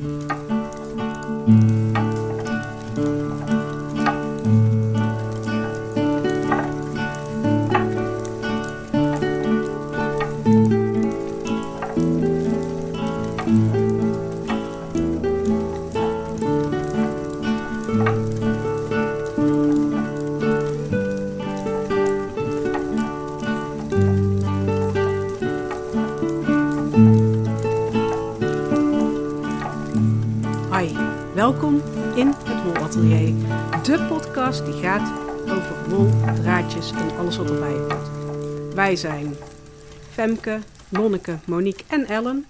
Mm-hmm. Die gaat over wol, draadjes en alles wat erbij hoort. Wij zijn Femke, Nonneke, Monique en Ellen.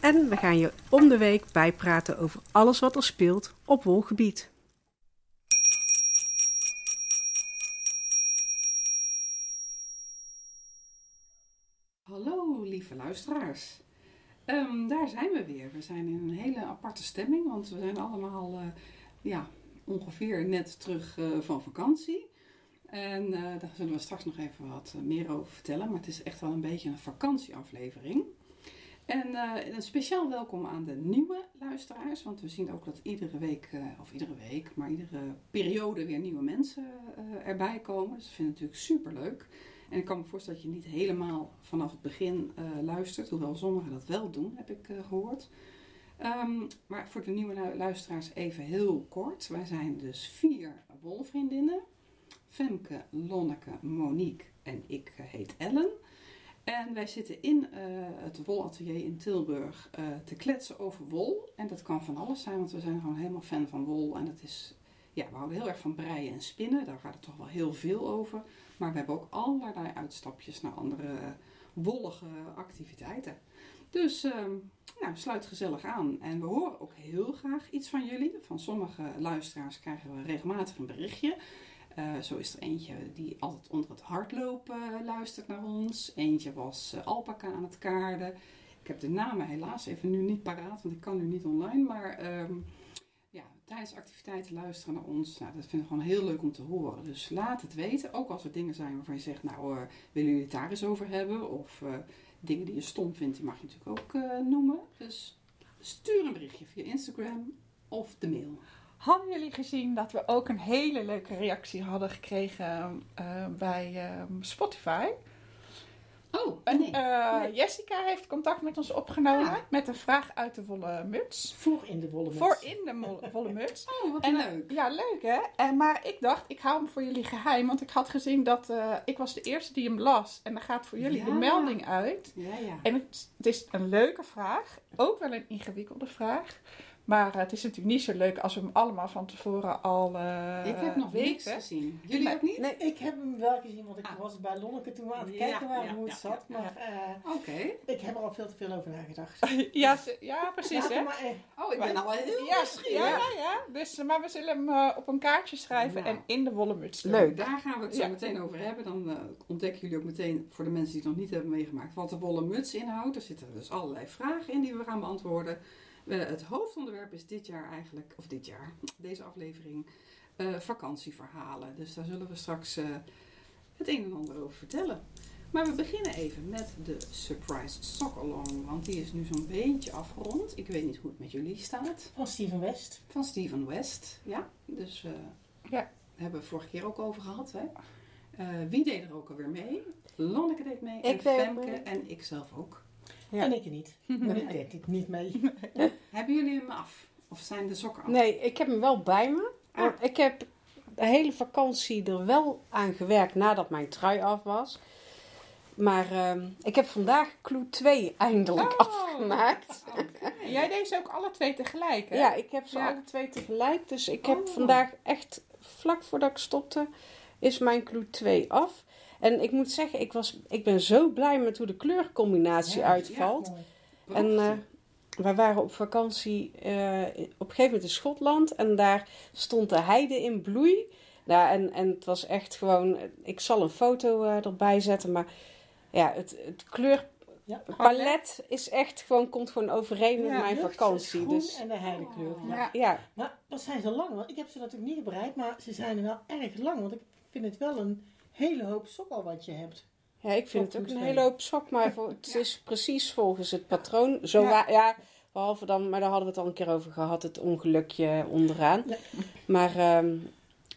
En we gaan je om de week bijpraten over alles wat er speelt op wolgebied. Hallo lieve luisteraars. Ehm, daar zijn we weer. We zijn in een hele aparte stemming, want we zijn allemaal eh, ja, ongeveer net terug eh, van vakantie. En eh, daar zullen we straks nog even wat meer over vertellen. Maar het is echt wel een beetje een vakantieaflevering. En een speciaal welkom aan de nieuwe luisteraars. Want we zien ook dat iedere week, of iedere week, maar iedere periode weer nieuwe mensen erbij komen. Dus dat vind ik natuurlijk super leuk. En ik kan me voorstellen dat je niet helemaal vanaf het begin luistert, hoewel sommigen dat wel doen, heb ik gehoord. Um, maar voor de nieuwe luisteraars even heel kort. Wij zijn dus vier wolvriendinnen. Femke, Lonneke, Monique en ik uh, heet Ellen. En wij zitten in het wolatelier in Tilburg te kletsen over wol. En dat kan van alles zijn, want we zijn gewoon helemaal fan van wol. En dat is, ja, we houden heel erg van breien en spinnen. Daar gaat het toch wel heel veel over. Maar we hebben ook allerlei uitstapjes naar andere wollige activiteiten. Dus uh, nou, sluit gezellig aan. En we horen ook heel graag iets van jullie. Van sommige luisteraars krijgen we regelmatig een berichtje. Uh, zo is er eentje die altijd onder het hardlopen luistert naar ons. Eentje was uh, alpaca aan het kaarden. Ik heb de namen helaas even nu niet paraat, want ik kan nu niet online. Maar uh, tijdens activiteiten luisteren naar ons. Nou, dat vind ik gewoon heel leuk om te horen. Dus laat het weten. Ook als er dingen zijn waarvan je zegt, nou, willen jullie het daar eens over hebben? Of dingen die je stom vindt, die mag je natuurlijk ook uh, noemen. Dus stuur een berichtje via Instagram of de mail. Hadden jullie gezien dat we ook een hele leuke reactie hadden gekregen bij Spotify? Oh, en, uh, Jessica heeft contact met ons opgenomen ja. met een vraag uit de volle muts. Voor in de volle muts. Voor in de volle muts. Oh, wat en, leuk. Ja, leuk hè. En, maar ik dacht, ik hou hem voor jullie geheim. Want ik had gezien dat uh, ik was de eerste die hem las. En dan gaat voor jullie ja. de melding uit. Ja, ja. En het, het is een leuke vraag. Ook wel een ingewikkelde vraag. Maar uh, het is natuurlijk niet zo leuk als we hem allemaal van tevoren al uh, Ik heb nog weten. niks gezien. Jullie ook niet? Nee, ik heb hem wel gezien, want ik Ah. was bij Lonneke toen aan het Ja, kijken waar ja, hoe het ja, zat. Maar eh, Oké. ik heb er al veel te veel over nagedacht. ja, ja, precies hè. maar, eh, Oh, ik ben al wel heel Ja, nieuwsgierig. ja, ja. Dus, eh, maar we zullen hem eh, op een kaartje schrijven Nou. en in de wollen muts doen. Leuk. Daar gaan we het zo meteen over hebben. Dan eh, ontdekken jullie ook meteen, voor de mensen die het nog niet hebben meegemaakt, wat de wollen muts inhoudt. Er zitten dus allerlei vragen in die we gaan beantwoorden. Eh, het hoofdonderwerp is dit jaar eigenlijk, of dit jaar, deze aflevering, eh, vakantieverhalen. Dus daar zullen we straks eh, het een en ander over vertellen. Maar we beginnen even met de Surprise Sock Along, want die is nu zo'n beetje afgerond. Ik weet niet hoe het met jullie staat. van Steven West. Van Steven West, ja. Dus eh Ja. hebben we vorige keer ook over gehad. Hè? Eh, wie deed er ook alweer mee? Lonneke deed mee. Ik en Femke mee. en ik zelf ook. Ja. En ik niet. Maar ik deed dit niet mee. Hebben jullie hem af? Of zijn de sokken af? Nee, ik heb hem wel bij me. Ah. Ik heb de hele vakantie er wel aan gewerkt nadat mijn trui af was. Maar ehm, ik heb vandaag Clue 2 eindelijk Oh. afgemaakt. Jij deed ze ook alle twee tegelijk, hè? Ja, ik heb ze Ja. alle twee tegelijk. Dus ik heb Oh. vandaag echt, vlak voordat ik stopte, is mijn Clue 2 af. En ik moet zeggen, ik, was, ik ben zo blij met hoe de kleurcombinatie Ja, uitvalt. En eh, wij waren op vakantie eh, op een gegeven moment in Schotland. En daar stond de heide in bloei. Ja, en, en het was echt gewoon... Ik zal een foto eh, erbij zetten. Maar ja, het, het kleurpalet Ja. is echt gewoon, komt gewoon overeen met Ja, mijn Lucht, vakantie. groen Dus en de heidekleur. Ja. Ja. ja, Maar wat zijn ze lang? Want ik heb ze natuurlijk niet bereid, maar ze zijn wel erg lang. Want ik vind het wel een hele hoop sok al wat je hebt. ja, ik vind het ook een hele hoop sok. Maar het is precies volgens het patroon. Zo Ja. Behalve dan, maar daar hadden we het al een keer over gehad, het ongelukje onderaan. Ja. Maar ehm,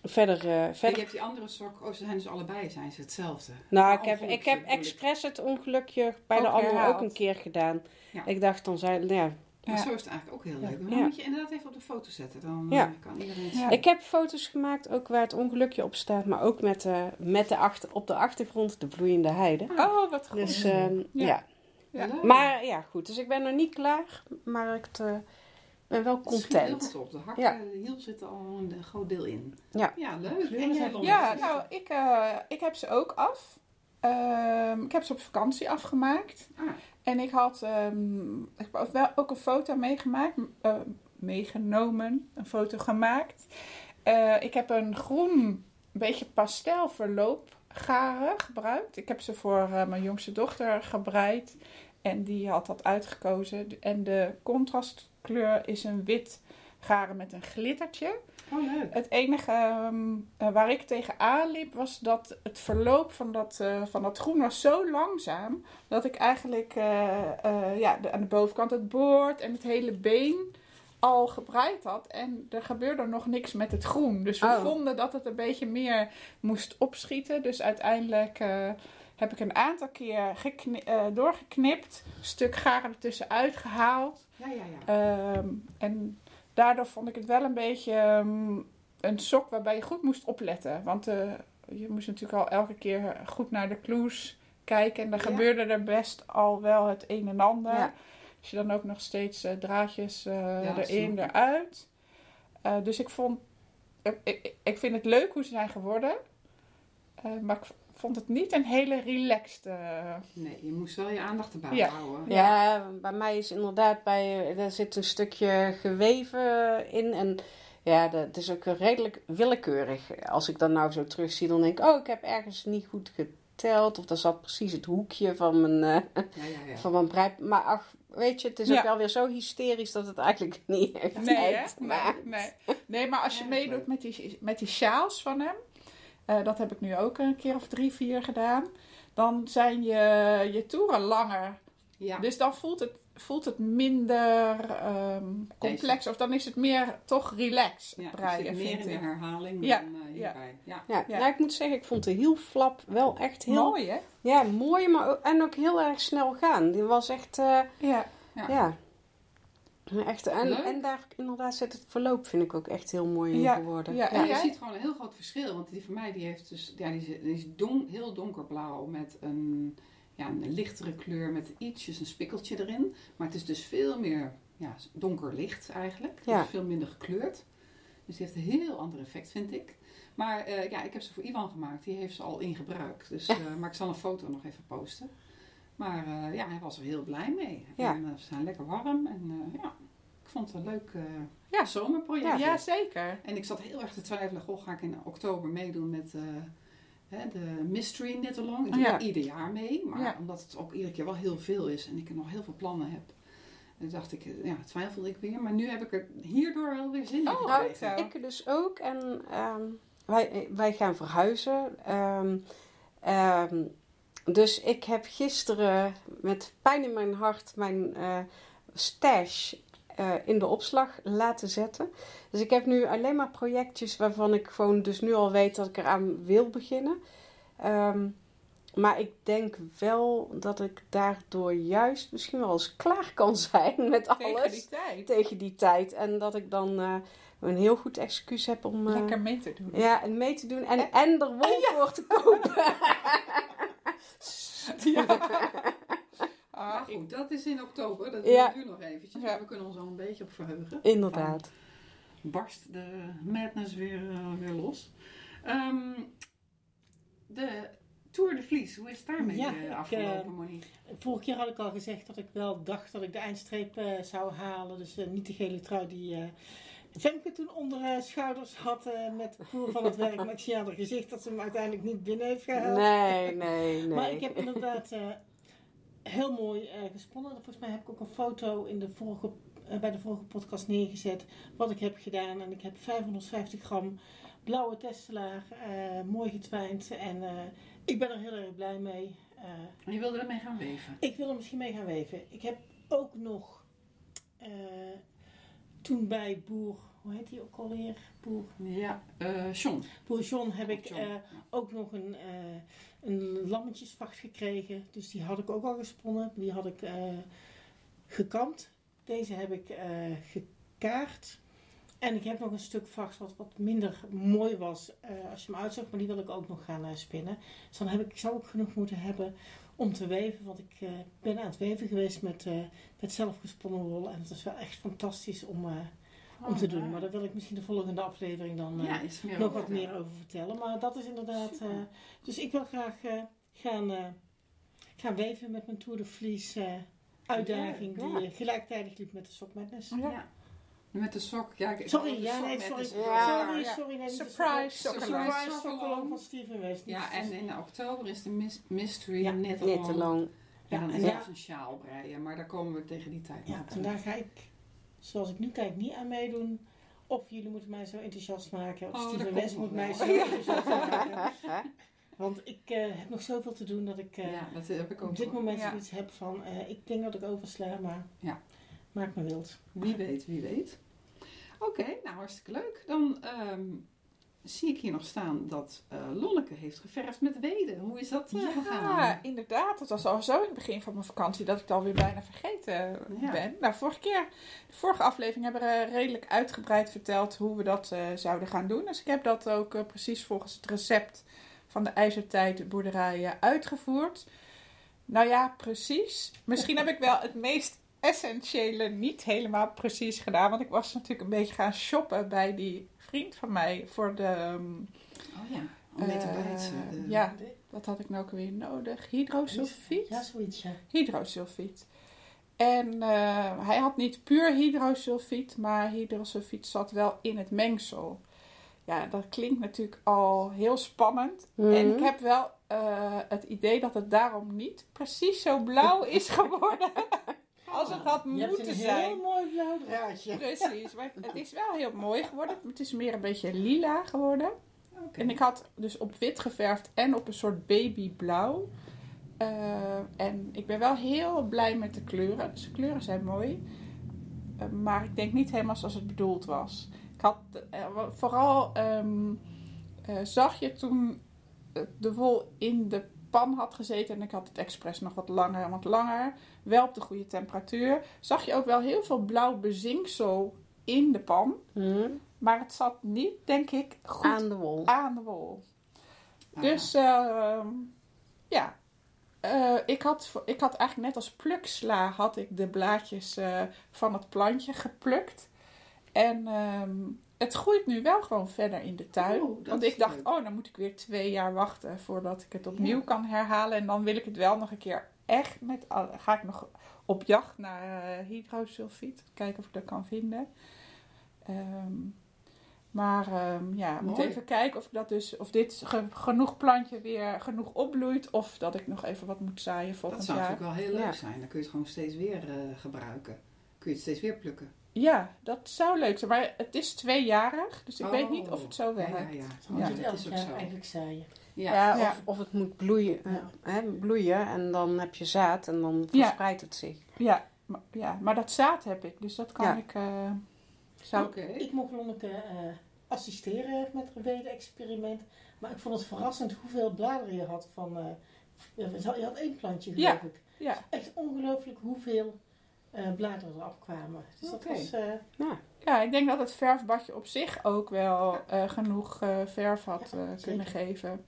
verder, eh, En je verder hebt die andere sok, oh, ze zijn dus allebei zijn ze hetzelfde. nou, ik heb, ongelukje ik heb expres het ongelukje bij de Ook andere ook een keer gedaan. Ja. Ik dacht dan zei, nou ja, Maar Ja. zo is het eigenlijk ook heel leuk. Maar dan moet je inderdaad even op de foto zetten. Dan Ja. eh, kan iedereen zien. Ik heb foto's gemaakt, ook waar het ongelukje op staat, maar ook met, de met de achter, op de achtergrond de bloeiende heide. Oh, wat goed. Dus ehm, Ja. ja. Ja. Leuk. Maar ja, goed. Dus ik ben nog niet klaar, maar ik eh, ben wel content. goed op. De hakken, Ja. de hiel zit al een groot deel in. Ja. Ja, leuk. En jij? Ja, nou, ik, eh, ik heb ze ook af. Ehm, ik heb ze op vakantie afgemaakt. Ah, En ik had ehm, ik heb ook wel ook een foto meegemaakt, eh, meegenomen, een foto gemaakt. Eh, ik heb een groen, beetje pastelverloop garen gebruikt. Ik heb ze voor eh, mijn jongste dochter gebreid en die had dat uitgekozen. En de contrastkleur is een wit garen met een glittertje. oh leuk. Het enige ehm, eh, waar ik tegenaan liep was dat het verloop van dat, eh, van dat groen was zo langzaam. Dat ik eigenlijk eh, ja, de- aan de bovenkant het boord en het hele been al gebreid had. En er gebeurde nog niks met het groen. Dus we Oh. vonden dat het een beetje meer moest opschieten. Dus uiteindelijk heb ik een aantal keer eh, doorgeknipt. Een stuk garen ertussen uitgehaald. Ja, ja, ja. Ehm, en daardoor vond ik het wel een beetje ehm, een sok waarbij je goed moest opletten. Want eh, je moest natuurlijk al elke keer goed naar de clues kijken. En dan Ja. gebeurde er best al wel het een en ander. Ja. Als je dan ook nog steeds eh, draadjes eh, Ja, erin, eruit. Eh, dus ik vond... Ik, ik, vind het leuk hoe ze zijn geworden. Eh, maar ik vond het niet een hele relaxed... eh, Nee, je moest wel je aandacht erbij Ja. houden. Ja, bij mij is inderdaad bij, er zit een stukje geweven in. En ja, dat het is ook redelijk willekeurig. Als ik dan nou zo terugzie, dan denk ik, oh, ik heb ergens niet goed geteld. Of daar zat precies het hoekje van mijn, eh, Ja, ja, ja. van mijn brei. Maar ach, weet je, het is Ja. ook wel weer zo hysterisch dat het eigenlijk niet echt Nee, hè? Nee, nee. nee, maar als je Ja, meedoet met die, met die sjaals van hem, eh, dat heb ik nu ook een keer of drie, vier gedaan, dan zijn je, je toeren langer. Ja. Dus dan voelt het, voelt het minder ehm, complex, of dan is het meer toch relax Ja, het breien, zit meer in de ik. herhaling Ja, dan eh, ja. hierbij. Ja. Ja, Ja. nou, ik moet zeggen, ik vond de hielflap wel echt heel Mooi, hè? ja, mooi, maar ook, en ook heel erg snel gaan. Die was echt, eh, Ja. Ja. Echt, en, Leuk. en daar inderdaad zit het verloop, vind ik ook echt heel mooi in Ja, geworden. ja, Ja, En je ziet gewoon een heel groot verschil. Want die van mij die heeft dus, ja, die is, die is don, heel donkerblauw met een, ja, een lichtere kleur met ietsjes een spikkeltje erin. Maar het is dus veel meer ja, donker licht eigenlijk. Ja. Dus veel minder gekleurd. Dus die heeft een heel ander effect, vind ik. Maar eh, ja, ik heb ze voor Ivan gemaakt. Die heeft ze al in gebruik. Dus, eh, maar ik zal een foto nog even posten. Maar eh, ja, hij was er heel blij mee. Ja. En, eh, ze zijn lekker warm. En eh, ja, ik vond het een leuk eh, Ja. zomerproject. ja, zeker. En ik zat heel erg te twijfelen, goh, ga ik in oktober meedoen met eh, de Mystery Knit Along. Ik doe Ja. er ieder jaar mee, maar Ja. omdat het ook iedere keer wel heel veel is en ik nog heel veel plannen heb, eh, dacht ik, eh, ja, twijfelde ik weer. Maar nu heb ik er hierdoor wel weer zin in Oh, zo. Ik dus ook. En ehm, wij, wij gaan verhuizen. Ehm, dus ik heb gisteren met pijn in mijn hart mijn eh, stash eh, in de opslag laten zetten. Dus ik heb nu alleen maar projectjes waarvan ik gewoon dus nu al weet dat ik eraan wil beginnen. Ehm, maar ik denk wel dat ik daardoor juist misschien wel eens klaar kan zijn met Tegen alles die tijd. tegen die tijd. En dat ik dan eh, een heel goed excuus heb om eh, Lekker mee te doen. ja, en mee te doen en, en er wol voor te kopen. Ja. Ah, goed, dat is in oktober, dat Ja. duurt nog eventjes, maar we kunnen ons al een beetje op verheugen. Inderdaad. barst de madness weer, eh, weer los. Ehm, de Tour de Vlies, hoe is het daarmee Ja, eh, afgelopen, Monique? Vorige keer had ik al gezegd dat ik wel dacht dat ik de eindstreep zou halen. Dus niet de gele trui die Femke toen onder haar schouders had eh, met de poer van het werk. Maar ik zie aan haar gezicht dat ze hem uiteindelijk niet binnen heeft gehaald. Nee, nee, nee. Maar ik heb inderdaad eh, heel mooi eh, gesponnen. Volgens mij heb ik ook een foto in de vorige, eh, bij de vorige podcast neergezet. Wat ik heb gedaan. En ik heb 550 gram blauwe testelaar. eh, mooi getwijnd. En eh, ik ben er heel erg blij mee. Eh, En je wilde ermee gaan weven. ik wil er misschien mee gaan weven. Ik heb ook nog eh, toen bij boer, hoe heet die ook alweer? Boer, Ja, eh John. boer John heb ik John, eh, ja. ook nog een, eh een lammetjesvacht gekregen. Dus die had ik ook al gesponnen. Die had ik gekamd. Deze heb ik gekaard. En ik heb nog een stuk vacht wat wat minder mooi was als je hem uitzocht. Maar die wil ik ook nog gaan spinnen. Dus dan heb ik, ik zou ook genoeg moeten hebben om te weven. Want ik eh, ben aan het weven geweest met, eh, met zelfgesponnen wol. En het is wel echt fantastisch om, eh, om te doen. Maar daar wil ik misschien de volgende aflevering dan ja, nog wat meer over vertellen. Maar dat is inderdaad. Eh, dus ik wil graag eh, gaan, eh, gaan weven met mijn Tour de Vlies eh, uitdaging. Ja. Die eh, gelijktijdig liep met de Madness. Ja. Ja. Met de sok. Ja, ik- Sorry, ja, sok nee, sorry. de- Ja. Sorry, Ja. sorry. Nee, Surprise Sokkelong. Surprise Sokkelong. Sokkelong van Steven West. Ja, en in oktober is de mis- Mystery Ja, te lang. Ja, dan Ja, is en het daar- een sjaal breien, maar daar komen we tegen die tijd Ja, en daar ga ik, zoals ik nu kijk, niet aan meedoen. Of jullie moeten mij zo enthousiast maken. Of Oh, Steven West moet mij zo enthousiast maken. Want ik eh, heb nog zoveel te doen dat ik eh, Ja, dat heb ik ook op dit moment Ja. zoiets heb van... eh, ik denk dat ik oversla, maar Ja. maak me wild. Wie weet, wie weet. Oké, nou hartstikke leuk. Dan ehm, zie ik hier nog staan dat eh, Lonneke heeft geverfd met weden. Hoe is dat eh, Ja, gegaan? inderdaad. Het was al zo in het begin van mijn vakantie dat ik het alweer bijna vergeten Ja. ben. Nou, vorige keer, de vorige aflevering hebben we redelijk uitgebreid verteld hoe we dat eh, zouden gaan doen. Dus ik heb dat ook eh, precies volgens het recept van de IJzertijd boerderij eh, uitgevoerd. Nou ja, precies. Misschien heb ik wel het meest essentiële niet helemaal precies gedaan. Want ik was natuurlijk een beetje gaan shoppen bij die vriend van mij voor de... ehm, Oh ja, om mee te eh. De- ja, wat had ik nou ook weer nodig? Hydrosulfiet? Ja, zoiets, ja. Hydrosulfiet. En eh, hij had niet puur hydrosulfiet, maar hydrosulfiet zat wel in het mengsel. Ja, dat klinkt natuurlijk al heel spannend. Mhm. En ik heb wel eh, het idee dat het daarom niet precies zo blauw is geworden als het had moeten een zijn. heel mooi blauw draadje. Precies, maar het is wel heel mooi geworden. Het is meer een beetje lila geworden. En ik had dus op wit geverfd en op een soort babyblauw. Eh, en ik ben wel heel blij met de kleuren. Dus de kleuren zijn mooi. Eh, maar ik denk niet helemaal zoals het bedoeld was. Ik had eh, vooral ehm, eh, zag je toen de wol in de pan had gezeten en ik had het expres nog wat langer en wat langer, wel op de goede temperatuur, zag je ook wel heel veel blauw bezinksel in de pan. Hm? Maar het zat niet, denk ik, goed Aan de wol. aan de wol. Ah, Dus ehm, ja, Eh, ik, had, ik had eigenlijk net als pluksla had ik de blaadjes eh, van het plantje geplukt. En ehm, het groeit nu wel gewoon verder in de tuin. Oh, dat Want ik dacht, leuk. oh, dan moet ik weer twee jaar wachten voordat ik het opnieuw Ja. kan herhalen. En dan wil ik het wel nog een keer echt met... Ga ik nog op jacht naar eh, hydrosulfiet. Kijken of ik dat kan vinden. Ehm, maar ehm, ja, ik moet even kijken of, ik dat dus, of dit ge- genoeg plantje weer genoeg opbloeit. Of dat ik nog even wat moet zaaien Dat volgend zou jaar. natuurlijk wel heel leuk Ja. zijn. Dan kun je het gewoon steeds weer eh, gebruiken. Kun je het steeds weer plukken. Ja, dat zou leuk zijn. Maar het is tweejarig, dus ik weet Oh. niet of het zo Ja, werkt. ja, ja. Ja. het dat is ook zo. eigenlijk zaaien. Ja. Ja, Ja. Of, of het moet bloeien, Ja. hè, bloeien en dan heb je zaad en dan Ja. verspreidt het zich. Ja, maar, ja, maar dat zaad heb ik, dus dat kan Ja. ik... eh, zou Oké. Ik mocht Lonneke eh, assisteren met het weden-experiment. Maar ik vond het verrassend hoeveel bladeren je had van... eh, je had één plantje, geloof Ja. ik. Ja, Echt ongelooflijk hoeveel bladeren er afkwamen. Dus dat was... eh, Ja. ja, ik denk dat het verfbadje op zich ook wel eh, genoeg eh, verf had Ja, eh, zeker. kunnen geven.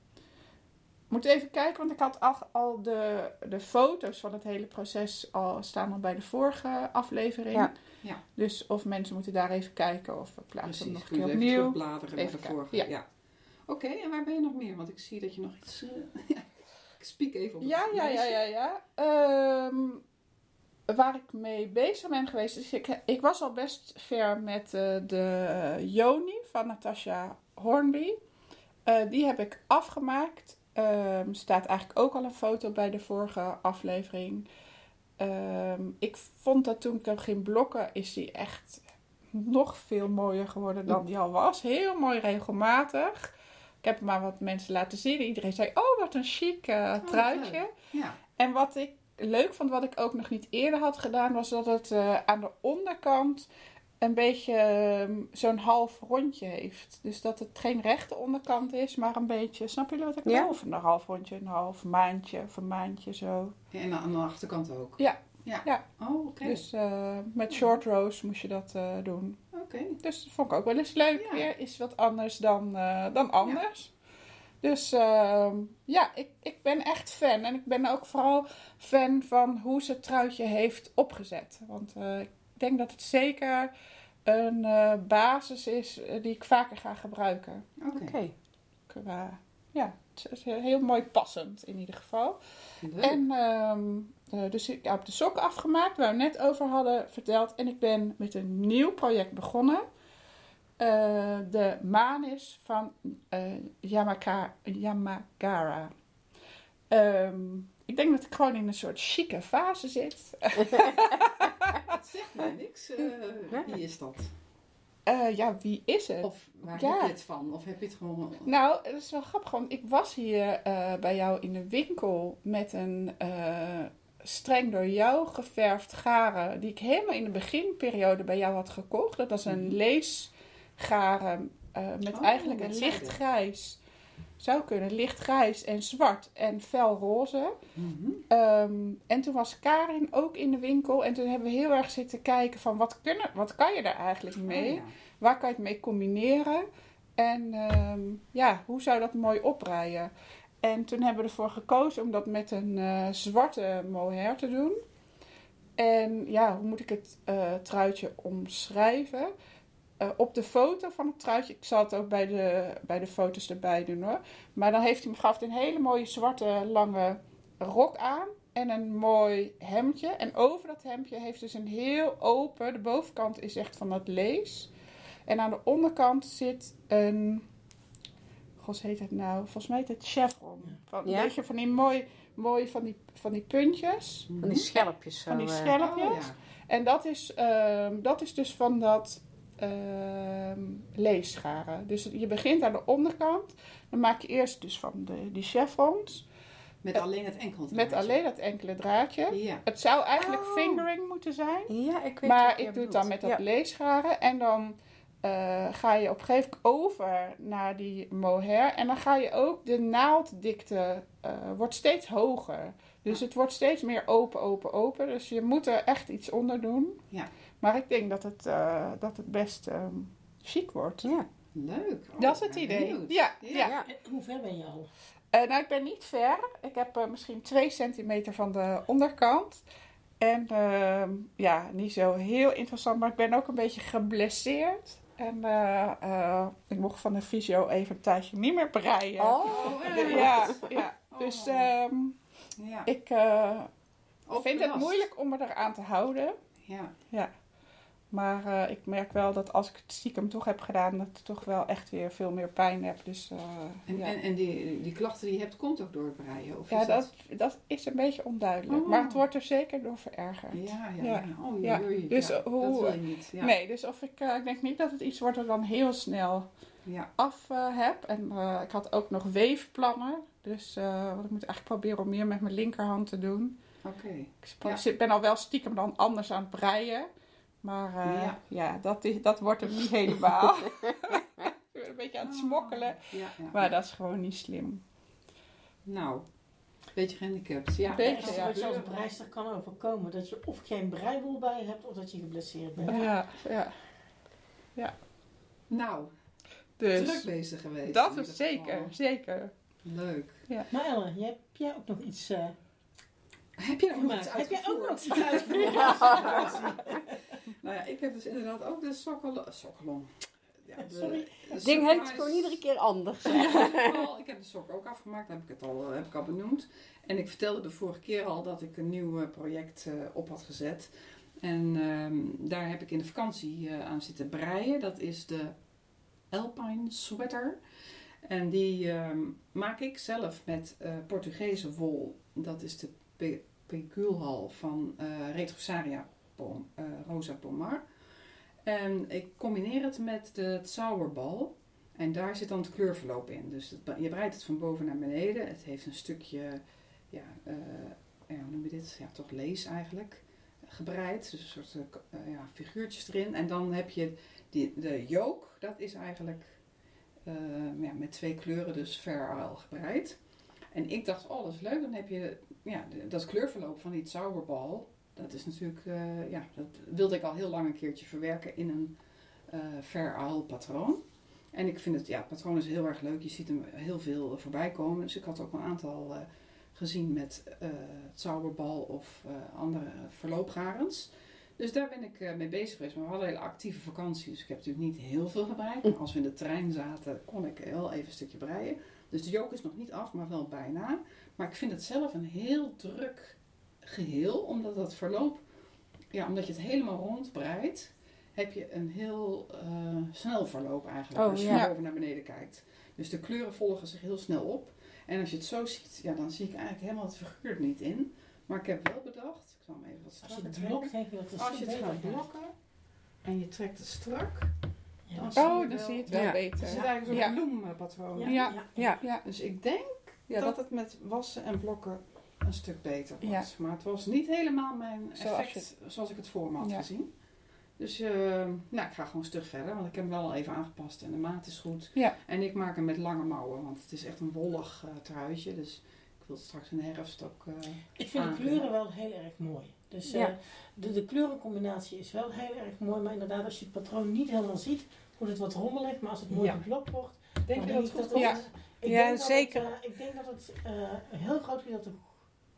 Moet even kijken, want ik had al, al de, de foto's van het hele proces al staan al bij de vorige aflevering. Ja. Ja. Dus of mensen moeten daar even kijken of we plaatsen hem nog een keer even opnieuw. terugbladeren naar de vorige. ja. Ja. Oké, en waar ben je nog meer? Want ik zie dat je nog iets... eh, ja. Ik spiek even op het Ja, ja, ja, ja, ja. Ehm, waar ik mee bezig ben geweest, is ik, ik was al best ver met eh, de Joni van Natasha Hornby. Eh, die heb ik afgemaakt. Ehm staat eigenlijk ook al een foto bij de vorige aflevering. Ehm, ik vond dat toen ik hem ging blokken, is die echt nog veel mooier geworden dan die al was. Heel mooi regelmatig. Ik heb hem maar wat mensen laten zien. Iedereen zei, oh wat een chic eh, Oh, truitje. Ja. En wat ik leuk vond, wat ik ook nog niet eerder had gedaan, was dat het eh, aan de onderkant een beetje ehm, zo'n half rondje heeft. Dus dat het geen rechte onderkant is, maar een beetje, snap jullie wat ik bedoel? Ja. Of een half rondje, een half maandje of een maandje zo. Ja, en aan de achterkant ook. Ja. Ja. Ja. Oh, oké. Dus eh, met short rows moest je dat eh, doen. Oké. Dus dat vond ik ook wel eens leuk. Ja. Weer is wat anders dan, eh, dan anders. Dus ehm, ja, ik, ik ben echt fan. En ik ben ook vooral fan van hoe ze het truitje heeft opgezet. Want eh, ik denk dat het zeker een eh, basis is eh, die ik vaker ga gebruiken. Oké. Oké. Qua, ja, het is heel mooi passend in ieder geval. Leuk. En ehm, eh, dus ik heb de sokken afgemaakt, waar we net over hadden verteld. En ik ben met een nieuw project begonnen. Eh, de Manis van eh, Yamaka, Yamagara. Ehm, ik denk dat ik gewoon in een soort chique fase zit. Het zegt mij niks. eh, wie is dat? Eh, ja, wie is het? Of waar Ja. heb je het van? Of heb je het gewoon... Nou, dat is wel grappig, want ik was hier eh, bij jou in de winkel met een eh, streng door jou geverfd garen, die ik helemaal in de beginperiode bij jou had gekocht. Dat was een Mhm. Leesgaren eh, met Oh, eigenlijk een lichtgrijs. Zou kunnen, lichtgrijs en zwart en felroze. Ehm, en toen was Karin ook in de winkel. En toen hebben we heel erg zitten kijken van wat, kunnen, wat kan je daar eigenlijk mee? Oh, ja. Waar kan je het mee combineren? En ehm, ja, hoe zou dat mooi oprijden? En toen hebben we ervoor gekozen om dat met een eh, zwarte mohair te doen. En ja, hoe moet ik het eh, truitje omschrijven? Eh, op de foto van het truitje, ik zal het ook bij de, bij de foto's erbij doen hoor. Maar dan heeft hij me gaf een hele mooie zwarte lange rok aan. En een mooi hemdje. En over dat hemdje heeft dus een heel open. De bovenkant is echt van dat lees. En aan de onderkant zit een. God heet het nou? Volgens mij heet het chevron. Van, Ja. Een beetje van die mooi, mooi van die, van die puntjes. Van die schelpjes zo. Van die eh. schelpjes. Oh, ja. En dat is, ehm, dat is dus van dat ehm leesscharen. Dus je begint aan de onderkant. Dan maak je eerst dus van de, die chevrons. Met alleen het enkel Met alleen dat enkele draadje. Ja. Het zou eigenlijk Oh. fingering moeten zijn. Ja, ik weet Maar wat je ik doe het dan met dat bedoelt. leesscharen. En dan eh, ga je op een gegeven moment over naar die mohair. En dan ga je ook de naaddikte eh, wordt steeds hoger. Dus het wordt steeds meer open, open, open. Dus je moet er echt iets onder doen. Ja. Maar ik denk dat het, eh, dat het best ehm, chic wordt. Ja. Leuk. Oh, dat is het idee. Ja, Ja. ja. Ja. Hoe ver ben je al? Eh, nou, ik ben niet ver. Ik heb eh, misschien 2 centimeter van de onderkant. En ehm, ja, niet zo heel interessant, maar ik ben ook een beetje geblesseerd. En eh, eh, ik mocht van de fysio even een tijdje niet meer breien. Oh, ja, ja. Dus Oh. ehm, Ja. ik eh, vind het moeilijk om me eraan te houden. Ja. Maar eh, ik merk wel dat als ik het stiekem toch heb gedaan, dat ik toch wel echt weer veel meer pijn heb. Dus eh, En, ja. en, en die, die klachten die je hebt, komt ook door het breien? Of Ja, is dat, dat is een beetje onduidelijk. Oh. Maar het wordt er zeker door verergerd. Ja, ja, Ja. ja. Oh, Ja. Dus, Ja, eh, hoe- dat wil je niet. Ja. Nee, dus of ik, ik denk niet dat het iets wordt dat ik dan heel snel Ja. af heb. En ik had ook nog weefplannen. Dus want ik moet eigenlijk proberen om meer met mijn linkerhand te doen. Oké. Ik ben al wel stiekem dan anders aan het breien. Maar eh, Ja. ja, dat, is, dat wordt hem niet helemaal. ik ben een beetje aan het smokkelen. Ja, ja. Maar dat is gewoon niet slim. Nou, beetje gehandicapt. Ja, Beetje, Als ja. wat je als breister kan overkomen, dat je of geen breiboel bij hebt of dat je geblesseerd bent. Ja, ja. Nou, Dus druk bezig geweest. dat is zeker, geval. zeker. Leuk. Maar Ellen, heb jij ook nog iets eh, Heb je nog gemaakt? iets Heb jij ook nog iets uitgevoerd? Nou ja, ik heb dus inderdaad ook de sokkelon. sokkelon. Ja, de, Sorry. Het ding heet gewoon iedere keer anders. In ieder geval, ik heb de sok ook afgemaakt, heb ik het al, heb ik al benoemd. En ik vertelde de vorige keer al dat ik een nieuw eh, project eh, op had gezet. En ehm, daar heb ik in de vakantie eh, aan zitten breien. Dat is de Alpine Sweater. En die ehm, maak ik zelf met eh, Portugese wol. Dat is de pe- peculhal van eh Retrosaria pom, eh, Rosa Pomar. En ik combineer het met de Zauberbal. En daar zit dan het kleurverloop in. Dus je breidt het van boven naar beneden. Het heeft een stukje ja, eh, ja, hoe noem je dit? Ja, toch lees eigenlijk. Gebreid, dus een soort eh, ja, figuurtjes erin. En dan heb je die, de yoke, dat is eigenlijk ja, met twee kleuren, dus ver gebreid. En ik dacht, oh dat is leuk, dan heb je ja, dat kleurverloop van die zauberbal. Dat is natuurlijk, eh, ja, dat wilde ik al heel lang een keertje verwerken in een ver patroon. En ik vind het, ja, het patroon is heel erg leuk. Je ziet hem heel veel voorbij komen. Dus ik had ook een aantal eh, gezien met het zauberbal of andere verloopgarens. Dus daar ben ik mee bezig geweest. Maar we hadden een hele actieve vakantie, dus ik heb natuurlijk niet heel veel gebreid. Maar als we in de trein zaten, kon ik wel even een stukje breien. Dus de joke is nog niet af, maar wel bijna. Maar ik vind het zelf een heel druk geheel, omdat het verloop, ja, omdat je het helemaal rondbreidt, heb je een heel eh, snel verloop eigenlijk. Oh, als je ja. boven naar beneden kijkt. Dus de kleuren volgen zich heel snel op. En als je het zo ziet, ja, dan zie ik eigenlijk helemaal het figuur er niet in. Maar ik heb wel bedacht, ik zal hem even wat Als je strakker het trekken. blokt, je dat het Als je het beter gaat blokken en je trekt het strak, Ja. dan zie je Oh, wel- dan zie je het wel Ja. er zit beter. eigenlijk zo'n Ja. bloempatroon. Ja, Ja. ja. Ja. Ja. Dus ik denk Ja, dat dat, het met wassen en blokken een stuk beter wordt. Ja. Maar het was niet helemaal mijn Zoals effect zoals ik het voor me had Ja. gezien. Dus eh, nou, ik ga gewoon stug verder, want ik heb hem wel al even aangepast en de maat is goed. Ja. En ik maak hem met lange mouwen, want het is echt een wollig eh, truitje. Dus ik wil het straks in de herfst ook... eh, Ik vind de kleuren wel heel erg mooi. Dus eh, Ja. de, de kleurencombinatie is wel heel erg mooi. Maar inderdaad, als je het patroon niet helemaal ziet, wordt het wat rommelig. Maar als het mooi Ja. geblokt wordt, denk je dat het goed ik Ja. ik Ja, denk dat zeker. Het, ik denk dat het eh, een heel groot gedeelte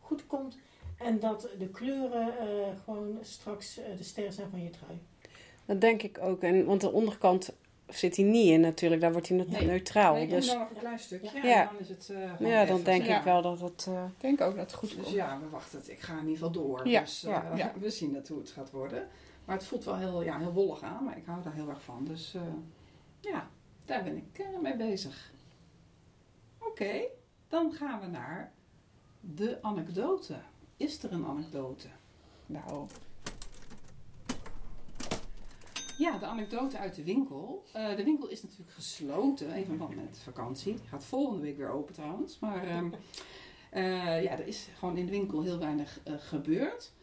goed komt. En dat de kleuren eh, gewoon straks eh, de sterren zijn van je trui. Dat denk ik ook. En, want de onderkant zit hij niet in natuurlijk. Daar wordt hij net Nee. neutraal. Nee, dus doe dan nog een klein stukje Ja. dan is het eh, gewoon ja, dan denk. Ja. ik wel dat het... eh, ik denk ook dat het goed Dus komt. ja, we wachten het. Ik ga in ieder geval door. Ja, Dus eh, ja, ja. we zien het hoe het gaat worden. Maar het voelt wel heel, ja, heel wollig aan, maar ik hou daar heel erg van. Dus eh, ja, daar ben ik mee bezig. Oké, dan gaan we naar de anekdote. Is er een anekdote? Nou, Ja, de anekdote uit de winkel. Eh, de winkel is natuurlijk gesloten, in verband met vakantie. Gaat volgende week weer open trouwens. Maar ehm, eh, ja, er is gewoon in de winkel heel weinig eh, gebeurd.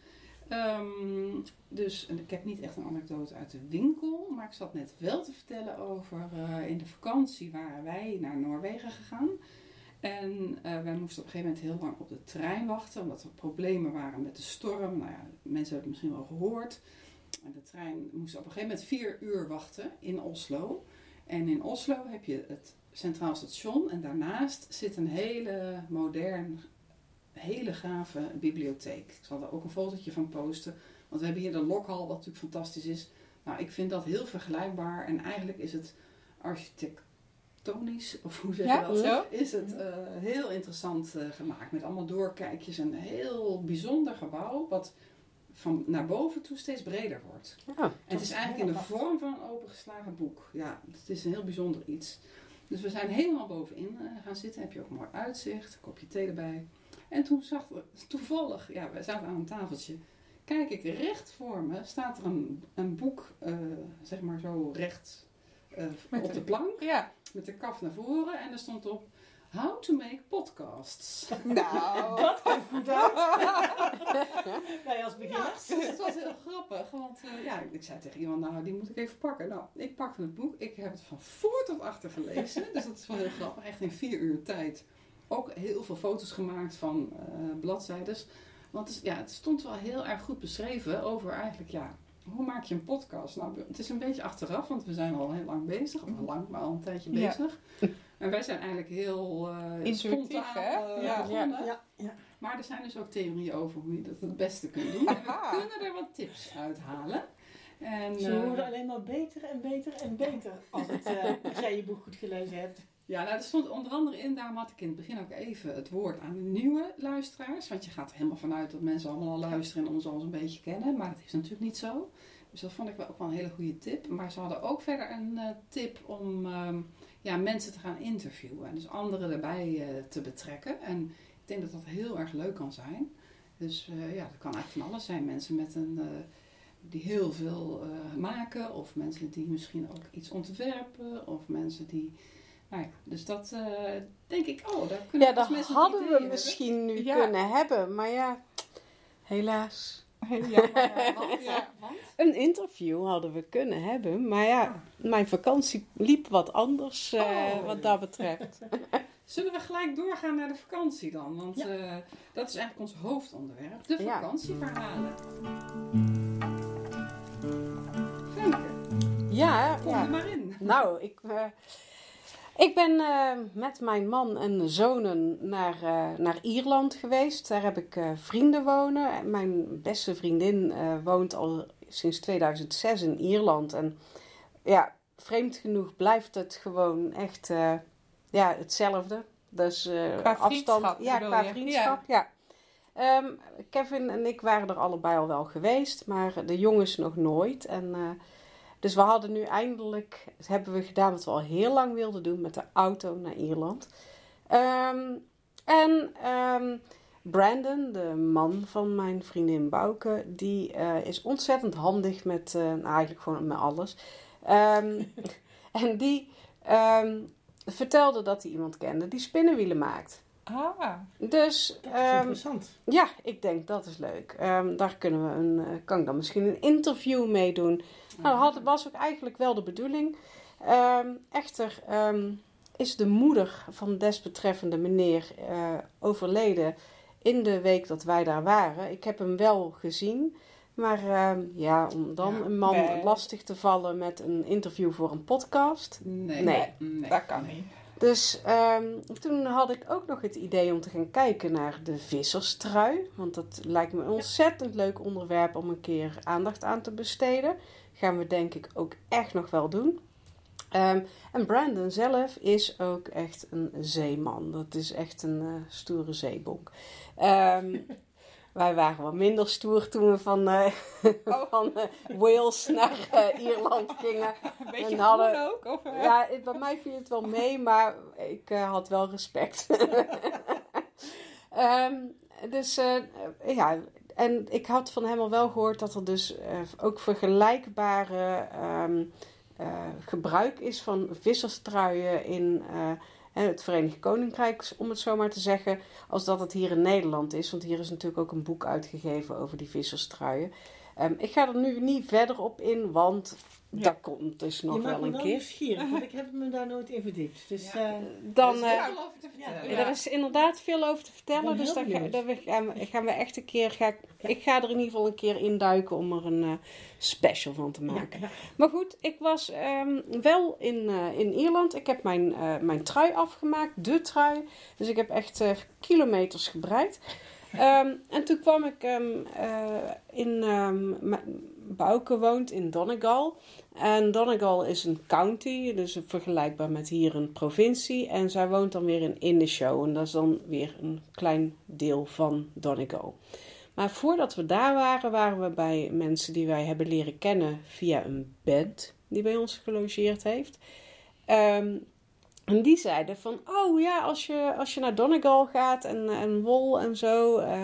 Ehm, dus ik heb niet echt een anekdote uit de winkel. Maar ik zat net wel te vertellen over in de vakantie waren wij naar Noorwegen gegaan. En eh, wij moesten op een gegeven moment heel lang op de trein wachten. Omdat er problemen waren met de storm. Nou ja, mensen hebben het misschien wel gehoord. De trein moest op een gegeven moment vier uur wachten in Oslo. En in Oslo heb je het Centraal Station en daarnaast zit een hele modern, hele gave bibliotheek. Ik zal daar ook een fotootje van posten. Want we hebben hier de Lokhal, wat natuurlijk fantastisch is. Nou, ik vind dat heel vergelijkbaar en eigenlijk is het architectonisch, of hoe zeg je Ja, dat? zo? Is het eh, heel interessant eh, gemaakt met allemaal doorkijkjes. Een heel bijzonder gebouw wat van naar boven toe steeds breder wordt. ja. En het is eigenlijk in de vorm van een opengeslagen boek. Ja, het is een heel bijzonder iets. Dus we zijn helemaal bovenin eh, gaan zitten. Heb je ook een mooi uitzicht, een kopje thee erbij. En toen zag we toevallig, ja, we zaten aan een tafeltje. Kijk ik recht voor me, staat er een, een boek, zeg maar zo recht eh, op de plank. ja. Met de kaf naar voren. En er stond op, how to make podcasts. Nou, Dat uit. Wij als beginners. Dus het was heel grappig, want eh, ja, ik zei tegen iemand, nou, die moet ik even pakken. Nou, ik pakte het boek, ik heb het van voor tot achter gelezen, dus dat is wel heel grappig. Echt in vier uur tijd. Ook heel veel foto's gemaakt van eh bladzijdes. Want ja, het stond wel heel erg goed beschreven over eigenlijk, ja, hoe maak je een podcast? Nou, het is een beetje achteraf, want we zijn al heel lang bezig. Of al lang, maar al een tijdje Ja. bezig. En wij zijn eigenlijk heel eh Intuïtief, spontaan hè? eh, Ja. begonnen. Ja, ja. Maar er zijn dus ook theorieën over hoe je dat het beste kunt doen. En we kunnen er wat tips uithalen. En, Ze eh, worden alleen maar beter en beter en beter als, het, eh, als jij je boek goed gelezen hebt. Ja, nou, er stond onder andere in, daarom had ik in het begin ook even het woord aan de nieuwe luisteraars. Want je gaat er helemaal vanuit dat mensen allemaal al luisteren en ons al een beetje kennen. Maar dat is natuurlijk niet zo. Dus dat vond ik wel ook wel een hele goede tip. Maar ze hadden ook verder een eh, tip om ehm, ja, mensen te gaan interviewen. En dus anderen erbij eh, te betrekken. En ik denk dat dat heel erg leuk kan zijn. Dus eh, ja, dat kan eigenlijk van alles zijn. Mensen met een, die heel veel maken. Of mensen die misschien ook iets ontwerpen. Of mensen die... Nou ja, dus dat eh, denk ik, oh, daar kunnen Ja, dat mensen hadden we misschien nu Ja. kunnen hebben. Maar ja, helaas. Heel jammer. Want, ja, want? Een interview hadden we kunnen hebben, maar ja, mijn vakantie liep wat anders eh, Oh. wat dat betreft. Zullen we gelijk doorgaan naar de vakantie dan? Want Ja. eh, dat is eigenlijk ons hoofdonderwerp. De Ja. vakantieverhalen. Femke, Ja, kom ja. er maar in. Nou, ik, eh, ik ben eh, met mijn man en zonen naar, eh, naar Ierland geweest. Daar heb ik eh, vrienden wonen. En Mijn beste vriendin woont al sinds 2006 in Ierland. En ja, vreemd genoeg blijft het gewoon echt ja, hetzelfde. Dus Qua afstand. Ja, qua je? vriendschap. Ja. Ehm, Kevin en ik waren er allebei al wel geweest, maar de jongens nog nooit. En, dus we hadden nu eindelijk, hebben we gedaan wat we al heel lang wilden doen, met de auto naar Ierland. Ehm, en ehm, Brandon, de man van mijn vriendin Bouke, die eh, is ontzettend handig met, eh, nou, eigenlijk gewoon met alles. Ehm, en die ehm, vertelde dat hij iemand kende die spinnenwielen maakt. Ah, Dus Dat is ehm, interessant. ja, ik denk dat is leuk. Ehm, daar kunnen we een, eh, kan ik dan misschien een interview mee doen. Nou, dat had, was ook eigenlijk wel de bedoeling. Ehm, echter ehm, is de moeder van desbetreffende meneer eh, overleden in de week dat wij daar waren. Ik heb hem wel gezien. Maar ehm, ja, om dan Ja, een man nee. lastig te vallen met een interview voor een podcast. Nee. Nee. nee. dat kan niet. Dus ehm, toen had ik ook nog het idee om te gaan kijken naar de visserstrui. Want dat lijkt me een ontzettend leuk onderwerp om een keer aandacht aan te besteden. Gaan we denk ik ook echt nog wel doen. Ehm, en Brandon zelf is ook echt een zeeman. Dat is echt een eh, stoere zeebonk. Ehm, wij waren wat minder stoer toen we van, eh, van eh, Wales naar Ierland gingen. Een beetje En hadden- ook? Of? Ja, het- bij mij viel het wel mee, maar ik had wel respect. Ehm, dus ja, en ik had van hem al wel gehoord dat er dus eh, ook vergelijkbare ehm, eh, gebruik is van visserstruien in eh, het Verenigd Koninkrijk, om het zo maar te zeggen, als dat het hier in Nederland is. Want hier is natuurlijk ook een boek uitgegeven over die visserstruien. Ehm, ik ga er nu niet verder op in, want Ja. dat komt dus nog wel een wel keer. nieuwsgierig, want ik heb me daar nooit in verdiept. Dus Ja. eh, Dan, Er is eh, veel over te vertellen. ja. Er is inderdaad veel over te vertellen, dus daar, ga, we- gaan, we, gaan we echt een keer. Ga, ik- ik ga er in ieder geval een keer induiken om er een eh, special van te maken. ja, Maar goed, ik was ehm, wel in, eh, in Ierland. Ik heb mijn, eh, mijn trui afgemaakt, de trui. Dus ik heb echt eh, kilometers gebreid. Ehm, en toen kwam ik ehm, eh, in. Ma- Bouke woont in Donegal. En Donegal is een county, dus vergelijkbaar met hier een provincie. En zij woont dan weer in Indishow. En dat is dan weer een klein deel van Donegal. Maar voordat we daar waren, waren we bij mensen die wij hebben leren kennen via een band die bij ons gelogeerd heeft. Ehm, en die zeiden van, oh ja, als je, als je naar Donegal gaat en, en wol en zo, eh,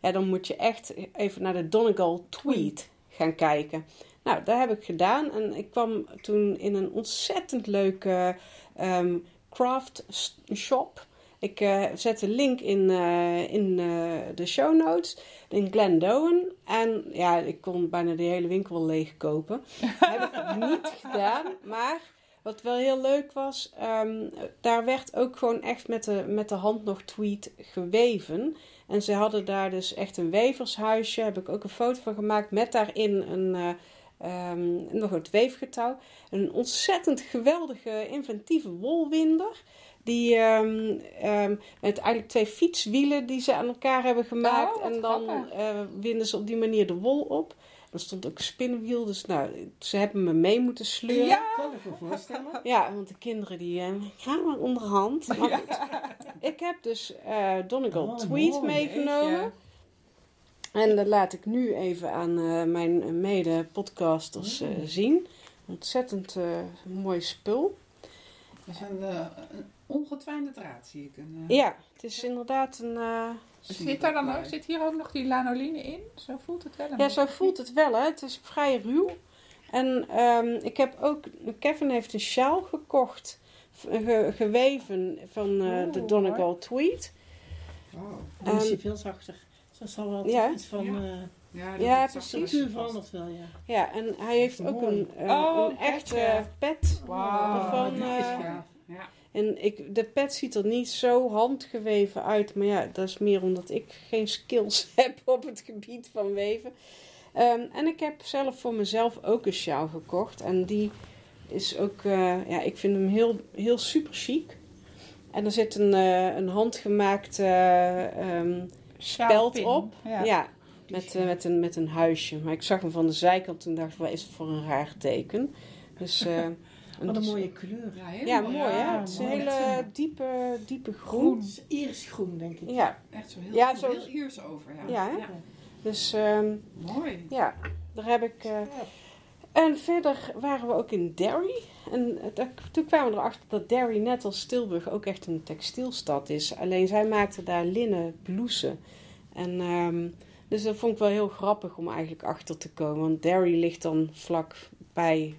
ja, dan moet je echt even naar de Donegal Tweed gaan kijken. Nou, dat heb ik gedaan en ik kwam toen in een ontzettend leuke ehm, craft shop. Ik eh, zet de link in, eh, in de show notes in Glendowen. En ja, ik kon bijna de hele winkel leeg kopen. heb ik niet gedaan, maar wat wel heel leuk was, ehm, daar werd ook gewoon echt met de, met de hand nog tweed geweven. En ze hadden daar dus echt een wevershuisje, heb ik ook een foto van gemaakt, met daarin een, eh, ehm, nog het weefgetouw. Een ontzettend geweldige, inventieve wolwinder. Die ehm, met eigenlijk twee fietswielen die ze aan elkaar hebben gemaakt. Oh, wat en dan eh, winden ze op die manier de wol op. Er stond ook spinnenwiel, dus nou, ze hebben me mee moeten sleuren. Ja. kan ik me voorstellen. Ja, want de kinderen die eh, gaan maar onderhand. Maar goed, ik heb dus eh Donegal Oh, Tweed mooi, meegenomen. En dat laat ik nu even aan eh, mijn mede-podcasters eh, zien. Ontzettend eh, mooi spul. Dat is een, eh, ongetwijnde draad, zie ik. Een, eh, Ja, het is inderdaad een... Zit, daar dan ook, zit hier ook nog die lanoline in? Zo voelt het wel. een Ja, zo voelt het wel, hè. Het is vrij ruw. En ehm, ik heb ook... Kevin heeft een sjaal gekocht, ge- geweven van eh, de Donegal Tweed. Oh. Dan is hij veel zachter. Dat zal wel Ja. iets van... Ja. eh Ja, precies. de verandert wel, ja. Ja, en hij heeft ook Mooi. een, eh, Oh, een echte kijk, pet. Wauw. Van, die eh, is gaaf. Ja. En ik, de pet ziet er niet zo handgeweven uit. Maar ja, dat is meer omdat ik geen skills heb op het gebied van weven. Ehm, en ik heb zelf voor mezelf ook een sjaal gekocht. En die is ook, eh, ja, ik vind hem heel, heel super chic. En er zit een, eh, een handgemaakt eh, ehm, speld Sjaalpin. op. Ja. Ja, met, met, een, met een huisje. Maar ik zag hem van de zijkant en dacht, wat is het voor een raar teken? Dus, eh, Wat een dus- mooie kleur. Ja, heel Ja, mooi. mooi hè? Ja, Het is een hele diepe, diepe groen. Groen. Het is Iris groen, denk ik. Ja, Echt zo heel, Ja, ja, zo- heel Iers over. Ja, Ja, hè? dus ehm, Mooi. ja, daar heb ik... eh, Ja. En verder waren we ook in Derry. En eh, toen kwamen we erachter dat Derry, net als Tilburg, ook echt een textielstad is. Alleen zij maakten daar linnen blouses. En ehm, dus dat vond ik wel heel grappig om eigenlijk achter te komen. Want Derry ligt dan vlak bij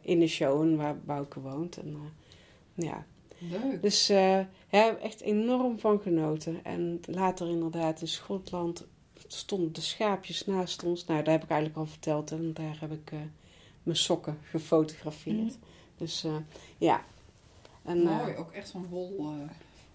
in de show waar Bouke woont. En, eh, ja. Leuk. Dus eh daar heb ik echt enorm van genoten. En later inderdaad in Schotland stonden de schaapjes naast ons. Nou, daar heb ik eigenlijk al verteld. En daar heb ik eh, mijn sokken gefotografeerd. Dus eh, ja. En, eh, Mooi, ook echt zo'n wol.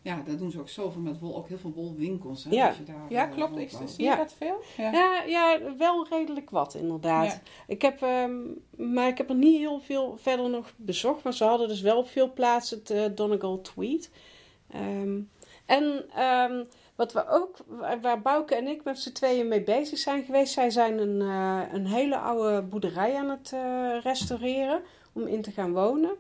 Ja, dat doen ze ook zoveel met wol. Ook heel veel wolwinkels. Hè, Ja. als je daar, Ja, eh, klopt. Ik, zie je Ja. dat veel? Ja. ja, ja, wel redelijk wat inderdaad. Ja. Ik heb, ehm, maar ik heb er niet heel veel verder nog bezocht. Maar ze hadden dus wel op veel plaatsen het eh, Donegal Tweed. Ehm, en ehm, wat we ook, waar- waar Bouke en ik met z'n tweeën mee bezig zijn geweest. Zij zijn een, eh, een hele oude boerderij aan het eh, restaureren om in te gaan wonen.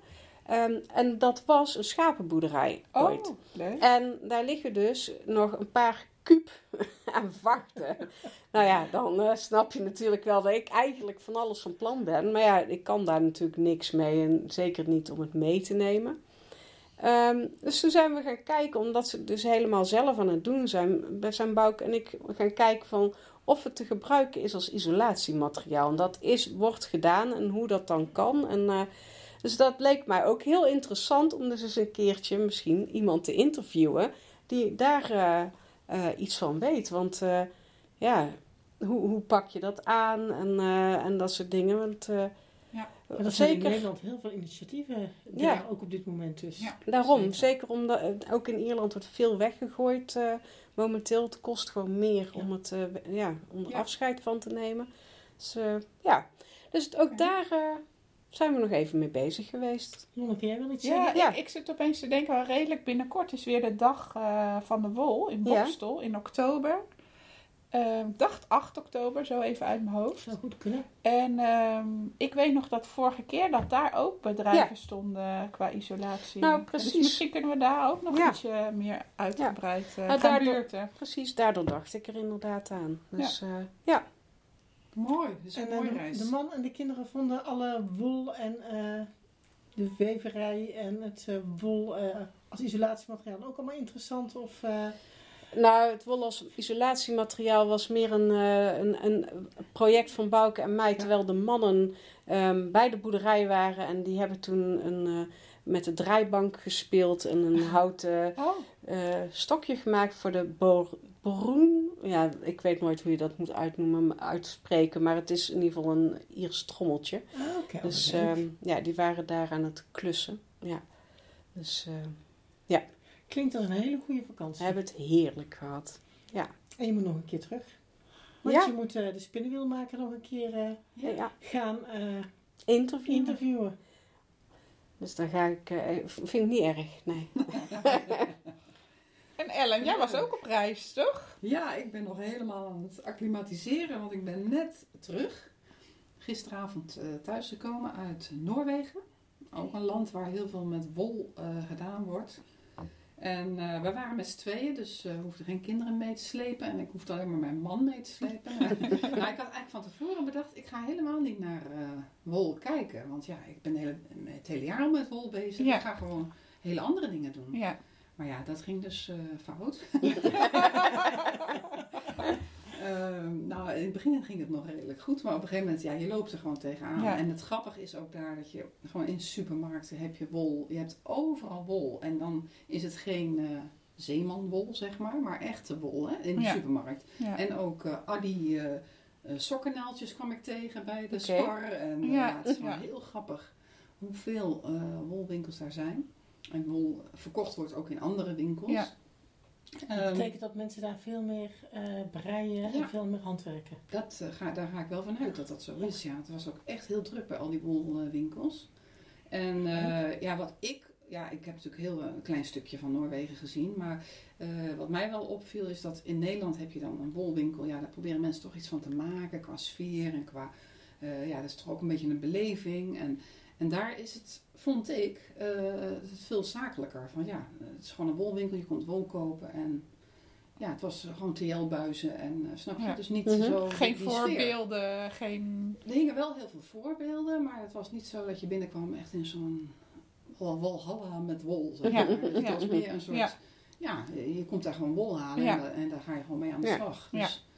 Ehm, en dat was een schapenboerderij ooit. Oh, leuk. En daar liggen dus nog een paar kuub aan vachten. nou ja, dan eh, snap je natuurlijk wel dat ik eigenlijk van alles van plan ben. Maar ja, ik kan daar natuurlijk niks mee. En zeker niet om het mee te nemen. Ehm, dus toen zijn we gaan kijken, omdat ze dus helemaal zelf aan het doen zijn. Zijn Bouk en ik gaan kijken van of het te gebruiken is als isolatiemateriaal. En dat is, wordt gedaan en hoe dat dan kan. En, eh, dus dat leek mij ook heel interessant om dus eens een keertje misschien iemand te interviewen die daar eh, eh, iets van weet. Want eh, ja, hoe, hoe pak je dat aan en, eh, en dat soort dingen. Want eh, Ja. Er in Nederland heel veel initiatieven. Ja. Ja. Ook op dit moment dus. Ja. daarom, zeker. zeker omdat ook in Ierland wordt veel weggegooid eh, momenteel. Het kost gewoon meer Ja. om, het, eh, ja, om er Ja. afscheid van te nemen. Dus ja, dus ook daar eh, zijn we nog even mee bezig geweest. Jij wil iets Ja, zeggen? Ja. Ik, ik zit opeens te denken, wel redelijk binnenkort is weer de dag eh, van de wol in Ja. Bokstel in oktober. Eh, Ik dacht 8 oktober, zo even uit mijn hoofd. Zou goed kunnen. En ehm, ik weet nog dat vorige keer dat daar ook bedrijven stonden qua isolatie. Nou, Dus precies. misschien kunnen we daar ook nog Ja. ietsje meer uitgebreid eh Nou, gaan daardoor- buurten. Precies, daardoor dacht ik er inderdaad aan. Dus ja, ja. Mooi, dat is een En mooie de, reis. de man en de kinderen vonden alle wol en eh, de weverij en het eh, wol eh, als isolatiemateriaal ook allemaal interessant. Of, eh, Nou, het wol als isolatiemateriaal was meer een, eh, een, een project van Bouke en mij. Terwijl de mannen ehm, bij de boerderij waren. En die hebben toen een, eh, met de draaibank gespeeld. En een houten Oh, eh, stokje gemaakt voor de bor boroen. Ja, ik weet nooit hoe je dat moet uitnoemen, uitspreken. Maar het is in ieder geval een Iers trommeltje. ah, oké, Dus ehm, ja, die waren daar aan het klussen. Ja. Dus eh, Klinkt als een hele goede vakantie. we hebben het heerlijk gehad. En je moet nog een keer terug. Want Ja. je moet eh, de spinnenwielmaker nog een keer eh, Ja, ja. gaan eh, Interview. interviewen. Dus dan ga ik, vind ik niet erg, nee. en Ellen, jij was ook op reis, toch? Ja, ik ben nog helemaal aan het acclimatiseren, want ik ben net terug. Gisteravond eh, thuisgekomen uit Noorwegen. Ook een land waar heel veel met wol eh, gedaan wordt. En eh, we waren met z'n tweeën, dus we hoefden geen kinderen mee te slepen. En ik hoefde alleen maar mijn man mee te slepen. nou, ik had eigenlijk van tevoren bedacht, ik ga helemaal niet naar wol kijken. Want ja, ik ben hele, het hele jaar al met wol bezig. Ja. Ik ga gewoon hele andere dingen doen. Ja. Maar ja, dat ging dus eh, fout. Ehm, nou, in het begin ging het nog redelijk goed, maar op een gegeven moment, ja, je loopt er gewoon tegenaan. Ja. En het grappige is ook daar dat je gewoon in supermarkten heb je wol. Je hebt overal wol. En dan is het geen eh, zeemanwol, zeg maar. Maar echte wol, hè, in de Ja. supermarkt. Ja. En ook eh Adi eh eh, sokkennaaltjes kwam ik tegen bij de. Spar. En Ja, ja, het is wel ja. heel grappig hoeveel eh, wolwinkels daar zijn. En wol verkocht wordt ook in andere winkels. Ja. Ehm, Dat betekent dat mensen daar veel meer eh breien Ja. en veel meer handwerken. dat, eh, ga, daar ga ik wel van uit dat dat zo is. Ja, het was ook echt heel druk bij al die wolwinkels. En eh, ja, wat ik... Ja, ik heb natuurlijk heel een klein stukje van Noorwegen gezien. Maar eh, wat mij wel opviel is dat in Nederland heb je dan een wolwinkel. Ja, daar proberen mensen toch iets van te maken qua sfeer en qua... eh, ja, dat is toch ook een beetje een beleving. En, en daar is het, vond ik, eh, het veel zakelijker. Van ja, het is gewoon een wolwinkel, je komt wol kopen en... Ja, het was gewoon TL-buizen en eh, snap je? Ja. Dus niet Mhm. zo Geen sfeer. voorbeelden, geen... Er hingen wel heel veel voorbeelden, maar het was niet zo dat je binnenkwam echt in zo'n wal- walhalla met wol. Zeg Ja. Dus het ja. was meer een soort, Ja. je komt daar gewoon wol halen Ja. en, da- en daar ga je gewoon mee aan de slag. Ja. Dus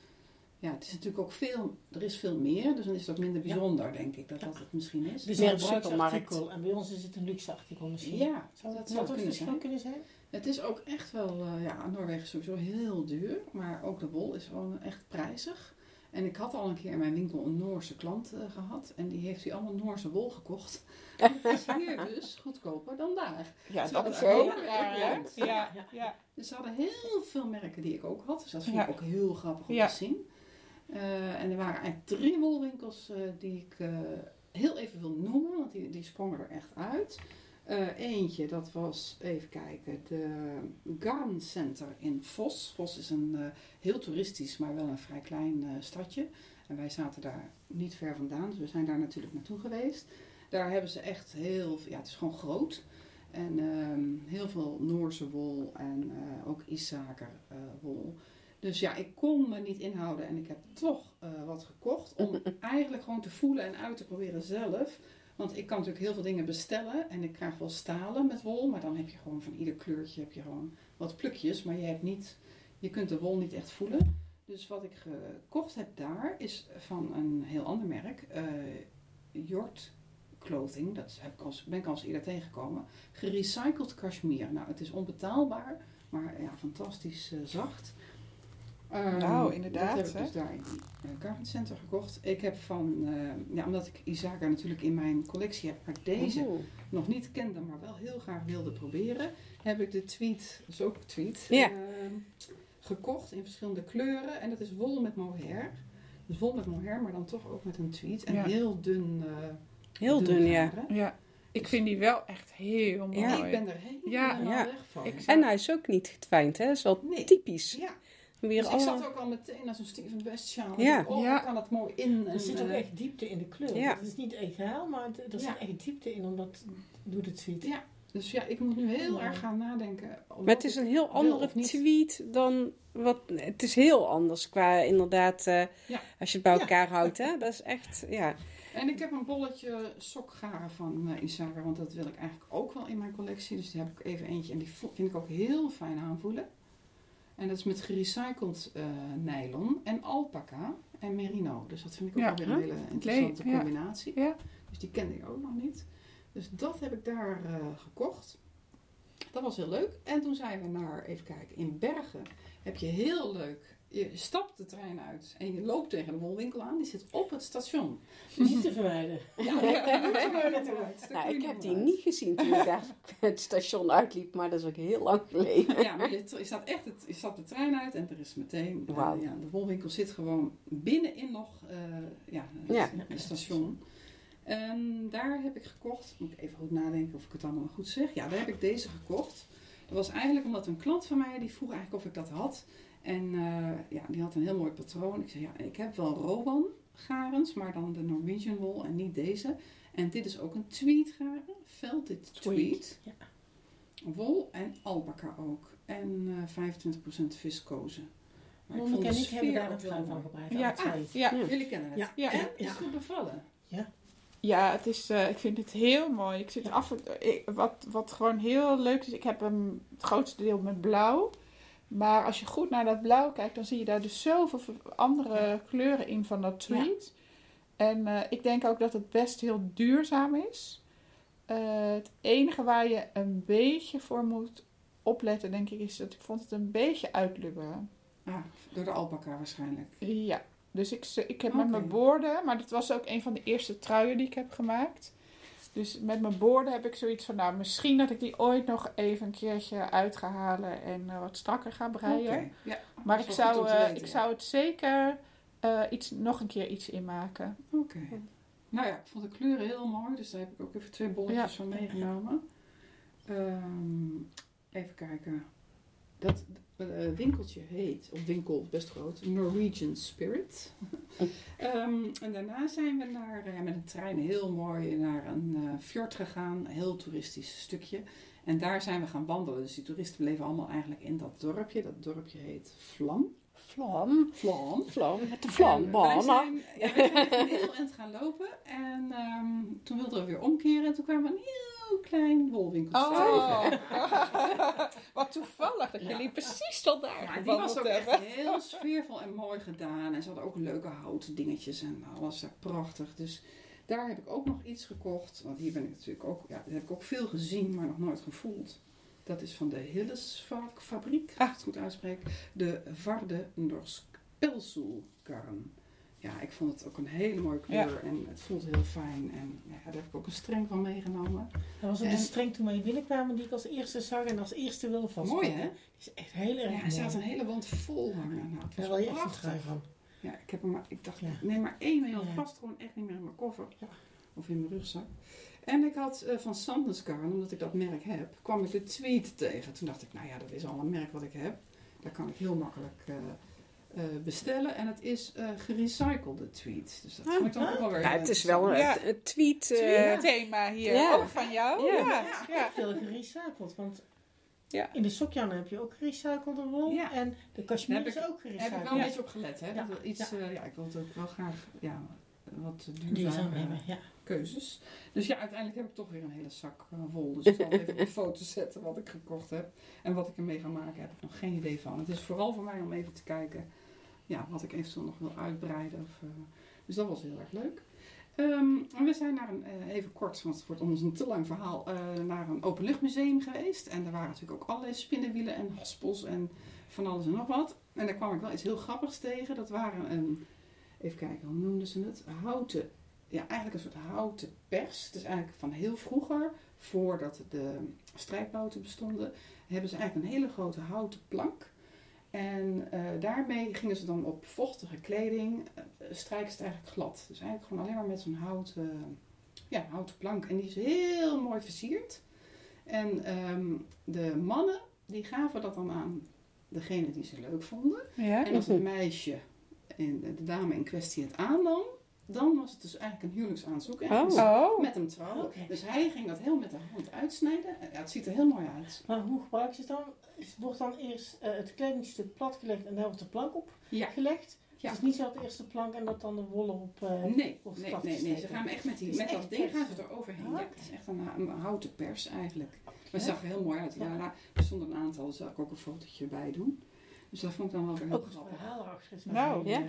ja, het is natuurlijk ook veel, er is veel meer, dus dan is het ook minder bijzonder, denk ik, dat dat het misschien is. Is Meer een artikel en bij ons is het een luxe artikel misschien. Ja, Zou dat dat, zou het kunnen verschil zijn. kunnen zijn? Het is ook echt wel, eh, ja, Noorwegen is sowieso heel duur, maar ook de wol is gewoon echt prijzig. En ik had al een keer in mijn winkel een Noorse klant eh, gehad en die heeft hier allemaal Noorse wol gekocht. Het is hier dus goedkoper dan daar. Ja, Terwijl dat is ook raar. Ja, Ja. ja. Dus ze hadden heel veel merken die ik ook had, dus dat vond Ja. ik ook heel grappig om Ja. te zien. Eh, en er waren eigenlijk drie wolwinkels eh, die ik eh, heel even wil noemen, want die, die sprongen er echt uit. Eentje, dat was, even kijken, de Garn Center in Vos. Vos is een heel toeristisch, maar wel een vrij klein stadje. En wij zaten daar niet ver vandaan, dus we zijn daar natuurlijk naartoe geweest. Daar hebben ze echt heel, ja, het is gewoon groot. En ehm, heel veel Noorse wol en ook Isaker wol. Dus ja, ik kon me niet inhouden en ik heb toch eh, wat gekocht. Om eigenlijk gewoon te voelen en uit te proberen zelf. Want ik kan natuurlijk heel veel dingen bestellen en ik krijg wel stalen met wol. Maar dan heb je gewoon van ieder kleurtje heb je gewoon wat plukjes. Maar je, hebt niet, je kunt de wol niet echt voelen. Dus wat ik gekocht heb daar is van een heel ander merk. eh Jort Clothing. Dat heb ik als, ben ik al eens eerder tegengekomen. Gerecycled cashmere. Nou, het is onbetaalbaar, maar ja, fantastisch eh, zacht. Nou, inderdaad, Dat heb ik dus daar in die uh, Garment Center gekocht. Ik heb van, eh, ja, omdat ik Isaka natuurlijk in mijn collectie heb, maar deze nog niet kende, maar wel heel graag wilde proberen, heb ik de tweet, dat is ook een tweet, Ja. ehm, gekocht in verschillende kleuren. En dat is wol met mohair. Dus wol met mohair, maar dan toch ook met een tweet. En Ja. heel dun. eh, Heel dun, ja. Ja, ik vind die wel echt heel mooi. Ja. Ik ben er helemaal Ja. Ja. weg van. En hij is ook niet getwijnd, hè? Dat is wel Nee. typisch. Ja, Weer dus ik zat ook al meteen als een Steven West sjaal. Ja. Oh, Ja. kan het mooi in. En, Er zit ook eh, echt diepte in de kleur. Ja. Het is niet egaal, maar er zit Ja. echt diepte in, omdat doet het ziet. Ja. Dus ja, ik moet nu heel Ja. erg gaan nadenken. Maar het is een heel andere tweet dan wat. Het is heel anders qua inderdaad. eh, Ja. Als je het bij Ja. elkaar houdt, hè? Dat is echt. Ja. En ik heb een bolletje sokgaren van uh, Isaga, want dat wil ik eigenlijk ook wel in mijn collectie. Dus die heb ik even eentje en die vind ik ook heel fijn aanvoelen. En dat is met gerecycled eh, nylon en alpaca en merino. Dus dat vind ik ook Ja. wel weer een hele interessante combinatie. Ja. Dus die kende ik ook nog niet. Dus dat heb ik daar eh, gekocht. Dat was heel leuk. En toen zijn we naar, even kijken, in Bergen heb je heel leuk. Je stapt de trein uit en je loopt tegen de wolwinkel aan. Die zit op het station. Niet te vermijden. Ja, ja, daar kun je naartoe uit. Daar Nou, ik heb die uit. niet gezien toen ik daar het station uitliep, maar dat is ook heel lang geleden. Ja, maar je, je staat echt het, je stapt de trein uit en er is meteen. eh, Wauw. ja, de wolwinkel zit gewoon binnenin nog eh, ja, het, Ja. het station. En daar heb ik gekocht. Moet ik even goed nadenken of ik het allemaal goed zeg. Ja, daar heb ik deze gekocht. Dat was eigenlijk omdat een klant van mij die vroeg eigenlijk of ik dat had. En eh, ja, die had een heel mooi patroon. Ik zei ja, ik heb wel Rowan garens, maar dan de Norwegian wool en niet deze. En dit is ook een tweed garen, felted tweed. Ja. Wol en alpaca ook. En eh 25% viscose. Maar ik vond de en ik hebben daar ook een trui van gebruikt. Ja. Ja, Ja. Jullie kennen het. Ja. Ja. En het is Ja. goed bevallen. ja het is, eh, ik vind het heel mooi. Ik zit Ja. af ik- wat, wat gewoon heel leuk is, ik heb hem het grootste deel met blauw. Maar als je goed naar dat blauw kijkt, dan zie je daar dus zoveel andere kleuren in van dat tweed. En eh, ik denk ook dat het best heel duurzaam is. Eh, het enige waar je een beetje voor moet opletten, denk ik, is dat ik vond het een beetje uitlubberen. Ah, door de alpaca waarschijnlijk. Ja, dus ik, ik heb met mijn boorden, maar dat was ook een van de eerste truien die ik heb gemaakt. Dus met mijn boorden heb ik zoiets van, nou, misschien dat ik die ooit nog even een keertje uit ga halen en eh, wat strakker ga breien. Ja, Maar ik zou, eh, weten, ik ja. zou het zeker eh, iets, nog een keer iets inmaken. Oké. Nou ja, ik vond de kleuren heel mooi, dus daar heb ik ook even twee bolletjes van meegenomen. Ehm, even kijken. Dat eh, winkeltje heet, of winkel best groot, Norwegian Spirit. Ehm, en daarna zijn we naar, eh, met een trein heel mooi naar een eh, fjord gegaan, een heel toeristisch stukje. En daar zijn we gaan wandelen. Dus die toeristen bleven allemaal eigenlijk in dat dorpje. Dat dorpje heet Vlam. Vlam. Vlam. Vlam. Met de vlambanen. Wij zijn, ja, wij zijn heel eind gaan lopen. En ehm, toen wilden we weer omkeren. En toen kwamen we een heel klein wolwinkeltje tegen. Oh, wat toevallig dat Ja. jullie precies tot daar Ja, die was ook echt heel sfeervol en mooi gedaan. En ze hadden ook leuke houten dingetjes en alles daar prachtig. Dus daar heb ik ook nog iets gekocht. Want hier ben ik natuurlijk ook, ja, dat heb ik ook veel gezien, maar nog nooit gevoeld. Dat is van de Hillesvak fabriek, als ik het goed uitspreek. De Varde Norsk. Ja, ik vond het ook een hele mooie kleur en het voelt heel fijn. En ja, daar heb ik ook een streng van meegenomen. Dat was ook En- de streng toen wij binnenkwamen die ik als eerste zag en als eerste wilde vastpakken. Mooi hè? Die is echt heel erg Ja, er staat een hele wand vol hangen. Nou, het was prachtig. trui van. Ja, ik heb er maar, ik dacht, Ja. neem maar één mee, want past gewoon echt niet meer in mijn koffer. Ja. Of in mijn rugzak. En ik had eh, van Sandenskarn, omdat ik dat merk heb, kwam ik de tweet tegen. Toen dacht ik, nou ja, dat is al een merk wat ik heb. Daar kan ik heel makkelijk eh, eh, bestellen. En het is eh gerecyclede tweet. Dus dat vond ik dan ook wel weer Ja, het is wel een, Ja. een tweet. eh, Het thema hier, Ja. ook van jou. Ja. Ja. Ja. Veel gerecycled, want Ja. in de sokjan heb je ook gerecyclede wol Ja. en de cashmere is ook Daar heb gerecycled. ik wel een Ja. beetje op gelet. Hè? Ja. Dat wil iets, ja. ja, ik wil het ook wel graag ja, wat duurzaam hebben. Ja. keuzes. Dus ja, uiteindelijk heb ik toch weer een hele zak wol. Dus ik zal even op een foto zetten wat ik gekocht heb. En wat ik ermee ga maken, heb ik nog geen idee van. Het is vooral voor mij om even te kijken ja, wat ik eventueel nog wil uitbreiden. Of, eh, dus dat was heel erg leuk. En we zijn naar een, eh, even kort, want het wordt anders een te lang verhaal, eh, naar een openluchtmuseum geweest. En daar waren natuurlijk ook allerlei spinnenwielen en haspels en van alles en nog wat. En daar kwam ik wel iets heel grappigs tegen. Dat waren even kijken, hoe noemden ze het? Houten, ja eigenlijk een soort houten pers. Het is eigenlijk van heel vroeger, voordat de strijkbouten bestonden, hebben ze eigenlijk een hele grote houten plank. En eh, daarmee gingen ze dan op vochtige kleding, eh, strijken ze het eigenlijk glad. Dus eigenlijk gewoon alleen maar met zo'n houten, ja, houten plank. En die is heel mooi versierd. En ehm, de mannen, die gaven dat dan aan degene die ze leuk vonden. Ja. En als het meisje, en de dame in kwestie het aannam, dan was het dus eigenlijk een huwelijksaanzoek. En Oh. ze Oh, met hem trouwen. Oké. Dus hij ging dat heel met de hand uitsnijden. Ja, het ziet er heel mooi uit. Maar hoe gebruik je het dan? Is- Wordt dan eerst eh, het kledingstuk platgelegd en daar wordt de plank op Ja. gelegd? Ja. Het is niet zo dat eerst de plank en dat dan de wollen op... eh, Nee, nee, nee, nee. Ze gaan echt met, die, met dat ding gaan ze er overheen. Ah, Ja, het is echt een, een houten pers eigenlijk. Maar het zag er heel mooi uit. Ja. daar- er stonden een aantal, daar zal ik ook een fotootje bij doen. Dus dat vond ik dan wel weer heel Ook grappig. verhaal erachter is. Nou, ja.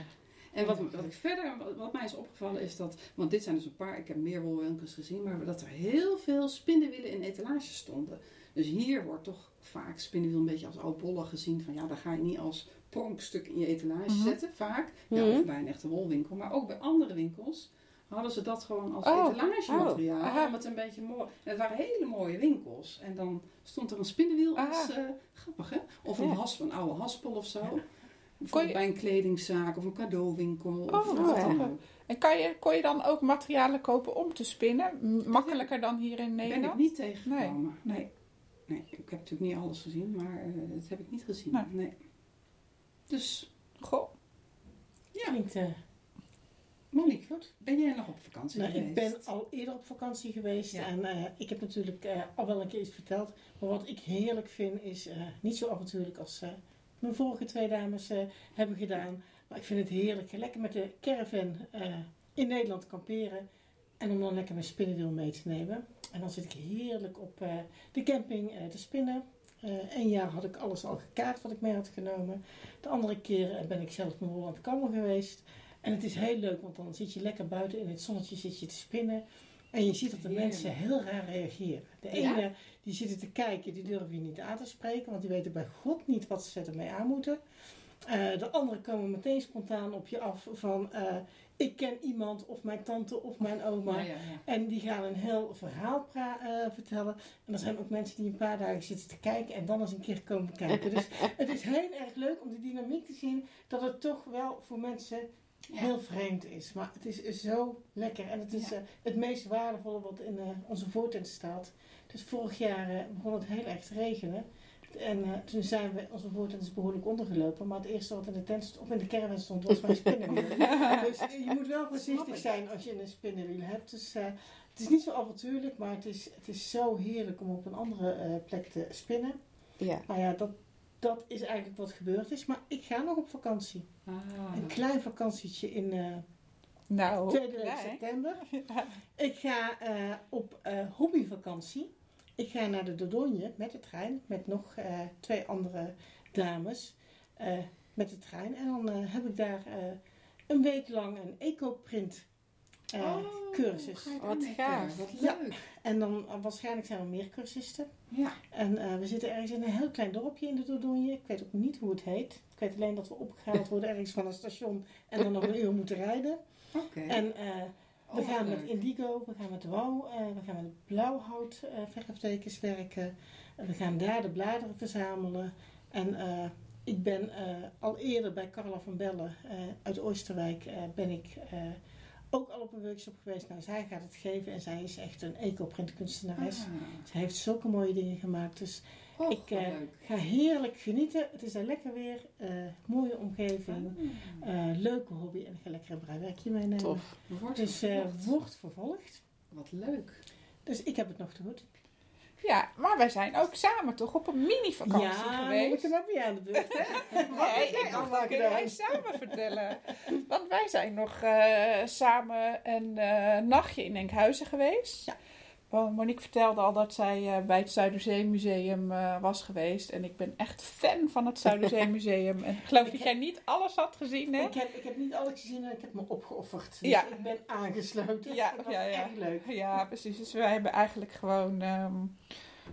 En wat, wat ik verder, wat, wat mij is opgevallen is dat, want dit zijn dus een paar, ik heb meer wolwinkels gezien, maar dat er heel veel spinnenwielen in etalages stonden. Dus hier wordt toch vaak spinnenwiel een beetje als oudbollen gezien. Van ja, daar ga je niet als pronkstuk in je etalage Mhm. zetten, vaak. Ja, Mhm. of bij een echte wolwinkel. Maar ook bij andere winkels hadden ze dat gewoon als Oh, etalagemateriaal. oh, om het een beetje mooi. En het waren hele mooie winkels. En dan stond er een spinnenwiel als eh, grappig hè? Of een, Ja. hasp, een oude haspel of zo. Ja. Kon je- bij een kledingzaak of een cadeauwinkel. Oh, of wat ja. dan ook. En kan je, kon je dan ook materialen kopen om te spinnen? Makkelijker dan hier in ben ik Nederland? niet tegengekomen. Nee. Nee. nee. Ik heb natuurlijk niet alles gezien, maar eh, dat heb ik niet gezien. Nee. Nee. Dus, Goh. Klinkt eh, Monique, goed. ben jij nog op vakantie Nou, geweest? ik ben al eerder op vakantie geweest Ja. en eh, ik heb natuurlijk eh, al wel een keer iets verteld. Maar wat ik heerlijk vind is eh, niet zo avontuurlijk als eh, mijn vorige twee dames eh, hebben gedaan. Maar ik vind het heerlijk. Lekker met de caravan eh, in Nederland kamperen. En om dan lekker mijn spinnenwiel mee te nemen. En dan zit ik heerlijk op eh, de camping te spinnen. Eén jaar had ik alles al gekaart wat ik mee had genomen. De andere keer ben ik zelf aan het kammen geweest. En het is heel leuk, want dan zit je lekker buiten in het zonnetje zit je te spinnen. En je ziet dat de mensen heel raar reageren. De Ja. ene die zitten te kijken, die durven je niet aan te spreken, want die weten bij God niet wat ze ermee aan moeten. Eh, de anderen komen meteen spontaan op je af van eh, ik ken iemand of mijn tante of mijn oma. Ja, ja, ja. En die gaan een heel verhaal eh, vertellen. En er zijn ook mensen die een paar dagen zitten te kijken en dan eens een keer komen kijken. Dus het is heel erg leuk om de dynamiek te zien dat het toch wel voor mensen heel vreemd is. Maar het is zo lekker en het is eh, het meest waardevolle wat in eh, onze voortent staat. Dus vorig jaar eh, begon het heel erg te regenen. En toen zijn we, onze voortent is behoorlijk ondergelopen. Maar het eerste wat in de tent of in de caravan stond, was mijn spinnenwiel. dus je moet wel voorzichtig zijn als je een spinnenwiel hebt. Dus het is niet zo avontuurlijk, maar het is, het is zo heerlijk om op een andere plek te spinnen. Ja. Nou ja, dat, dat is eigenlijk wat gebeurd is. Maar ik ga nog op vakantie. Ah. Een klein vakantietje in eh Nou, tweede week klein. september. Ik ga eh, op eh, hobbyvakantie. Ik ga naar de Dordogne met de trein. Met nog twee andere dames. met de trein. En dan heb ik daar een week lang een ecoprint eh, Oh, cursus. Wat gaaf. Wat Ja. leuk. En dan eh, waarschijnlijk zijn er meer cursisten. Ja. En eh, we zitten ergens in een heel klein dorpje in de Dordogne. Ik weet ook niet hoe het heet. Ik weet alleen dat we opgehaald worden ergens van een station. En dan nog een uur moeten rijden. Oké. En eh, we Oh, gaan leuk. met indigo, we gaan met wouw, eh, we gaan met blauwhout eh verftekens werken. En we gaan daar de bladeren verzamelen. En eh, ik ben eh, al eerder bij Carla van Bellen eh, uit Oosterwijk eh, ben ik eh, ook al op een workshop geweest. Nou, zij gaat het geven en zij is echt een eco-print kunstenares. Ah. Zij heeft zulke mooie dingen gemaakt. Dus Oh, ik eh, ga heerlijk genieten. Het is daar lekker weer. eh, mooie omgeving. Ah. eh, leuke hobby en ik ga lekker een breiwerkje meenemen. Tof. Wordt Dus eh, wordt vervolgd. Wat leuk. Dus ik heb het nog te goed. Ja, maar wij zijn ook samen toch op een mini-vakantie ja, geweest. ik hem ook weer aan de beurt. hè? Nee, ik dacht dacht dat het samen vertellen. Want wij zijn nog eh, samen een eh, nachtje in Enkhuizen geweest. Ja. Monique vertelde al dat zij eh, bij het Zuiderzeemuseum eh was geweest. En ik ben echt fan van het Zuiderzeemuseum. En ik geloof Ik dat jij niet alles had gezien, hè? Ik heb, ik heb niet alles gezien en ik heb me opgeofferd. Dus Ja. ik ben aangesloten. Ja, dat ja, ja. echt leuk. Ja, precies. Dus wij hebben eigenlijk gewoon ehm,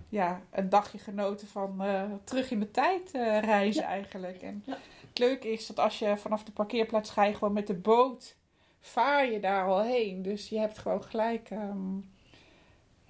ja, een dagje genoten van eh, terug in de tijd reizen eigenlijk. En Ja. het leuke is dat als je vanaf de parkeerplaats ga je gewoon met de boot, vaar je daar al heen. Dus je hebt gewoon gelijk ehm,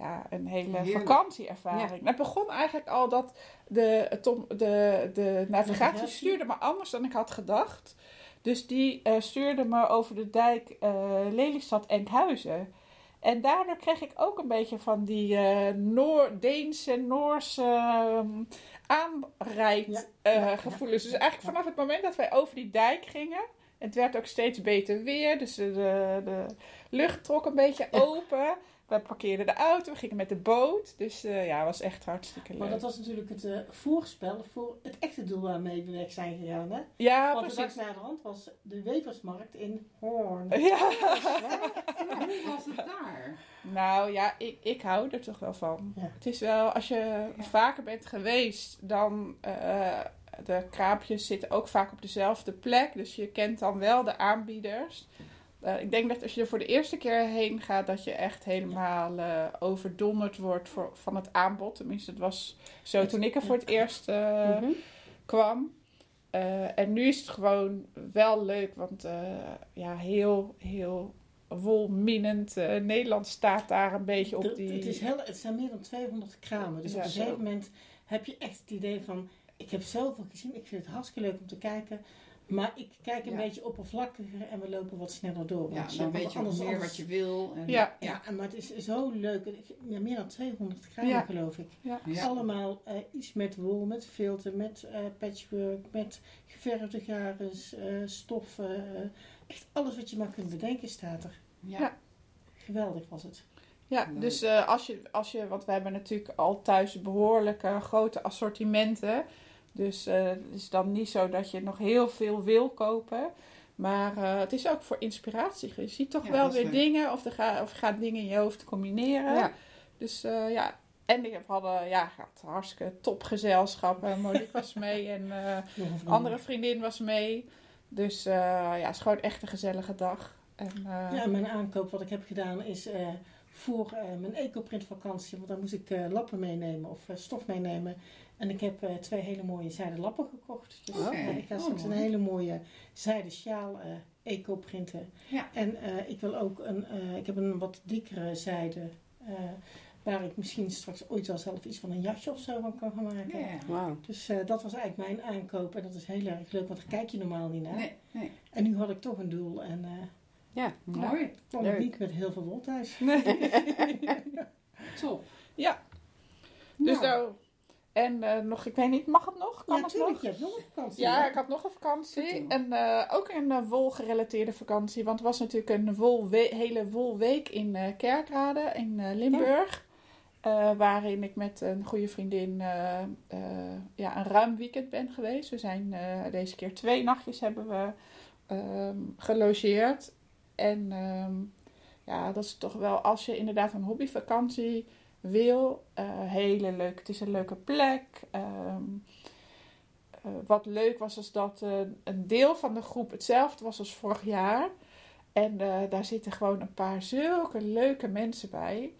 ja, een hele Heerlijk. vakantieervaring. Het begon eigenlijk al dat de, Tom, de, de navigatie stuurde me anders dan ik had gedacht. Dus die eh, stuurde me over de dijk eh Lelystad Enkhuizen. En daardoor kreeg ik ook een beetje van die eh Noor, Deense, Noorse ehm, aanrijdgevoelens. Ja, eh, ja, ja. gevoelens. Dus eigenlijk Ja. vanaf het moment dat wij over die dijk gingen. Het werd ook steeds beter weer. Dus de, de, lucht trok een beetje Ja. open. We parkeerden de auto, we gingen met de boot. Dus eh, ja, het was echt hartstikke leuk. Maar dat was natuurlijk het eh, voorspel voor het echte doel waarmee we weg zijn gegaan. Hè? ja, Want de dag precies. de hand was de weversmarkt in Hoorn. Ja. Hoe was het daar? Nou ja, ik, ik hou er toch wel van. Ja. Het is wel, als je vaker bent geweest, dan. eh, de kraampjes zitten ook vaak op dezelfde plek. Dus je kent dan wel de aanbieders. Eh, ik denk dat als je er voor de eerste keer heen gaat, dat je echt helemaal eh, overdonderd wordt voor, van het aanbod. Tenminste, het was zo toen ik er voor het eerst eh, Mhm. kwam. En nu is het gewoon wel leuk, want ja, heel, heel wolminend. Nederland staat daar een beetje op die... het, is heel, het zijn meer dan 200 kramen. Dus Ja, op een gegeven moment heb je echt het idee van... Ik heb zoveel gezien, ik vind het hartstikke leuk om te kijken. Maar ik kijk een Ja. beetje oppervlakkiger en we lopen wat sneller door. Ja, Want dan je- weet je anders- meer anders- wat je wil. En, Ja. Ja, en maar het is zo leuk. Ja, meer dan 200 kramen Ja. geloof ik. ja. Ja. Allemaal eh, iets met wol, met filter, met eh, patchwork, met geverfde garens, eh, stoffen. echt alles wat je maar kunt bedenken staat er. Ja. Ja. Geweldig was het. Ja, Leuk. dus eh, als, je, als je, want we hebben natuurlijk al thuis behoorlijk eh, grote assortimenten. Dus eh, het is dan niet zo dat je nog heel veel wil kopen. Maar eh, het is ook voor inspiratie. Je ziet toch Ja, wel weer leuk. dingen of, er ga, of je gaat dingen in je hoofd combineren. Ja. Dus eh, ja, en ik heb hadden, ja, had hartstikke topgezelschap. Monique was mee en een andere vriendin was mee. Dus ja, het is gewoon echt een gezellige dag. En, Ja, mijn aankoop wat ik heb gedaan is voor mijn ecoprint vakantie. Want dan moest ik lappen meenemen of stof meenemen. En ik heb eh, twee hele mooie zijden lappen gekocht. Dus Oké. eh, ik ga Oh, straks een mooi. hele mooie zijden sjaal eh eco printen. Ja. En eh, ik wil ook een, eh, ik heb een wat dikkere zijde. eh, waar ik misschien straks ooit wel zelf iets van een jasje of zo van kan gaan maken. Ja. Wauw. Dus eh, dat was eigenlijk mijn aankoop. En dat is heel erg leuk, want daar kijk je normaal niet naar. Nee, nee. En nu had ik toch een doel. En eh Ja. Mooi. kwam Leuk. ik niet met heel veel wol thuis. Top. Ja, dus Nou, nou. En eh, nog, ik weet niet, mag het nog? Kan Ja, het tuurlijk. nog? Je hebt nog een vakantie. Ja, hè? ik had nog een vakantie. En eh, ook een eh, wolgerelateerde vakantie. Want het was natuurlijk een wolwe- hele wolweek in Kerkrade in Limburg. Waarin ik met een goede vriendin ja, een ruim weekend ben geweest. We zijn deze keer twee nachtjes hebben we ehm, gelogeerd. En ehm, ja, dat is toch wel als je inderdaad een hobbyvakantie wil. eh hele leuk. Het is een leuke plek. Ehm, eh, wat leuk was, is dat eh, een deel van de groep hetzelfde was als vorig jaar. En daar zitten gewoon een paar zulke leuke mensen bij.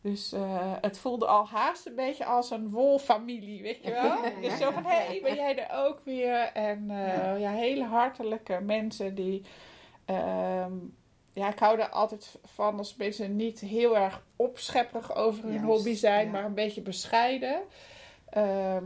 Dus het voelde al haast een beetje als een wolfamilie, weet je wel? Dus zo van, hé, hey, ben jij er ook weer? En Ja. ja. hele hartelijke mensen die... ehm, ja, ik hou er altijd van als mensen niet heel erg opschepperig over hun Juist, hobby zijn, ja. maar een beetje bescheiden. Ehm,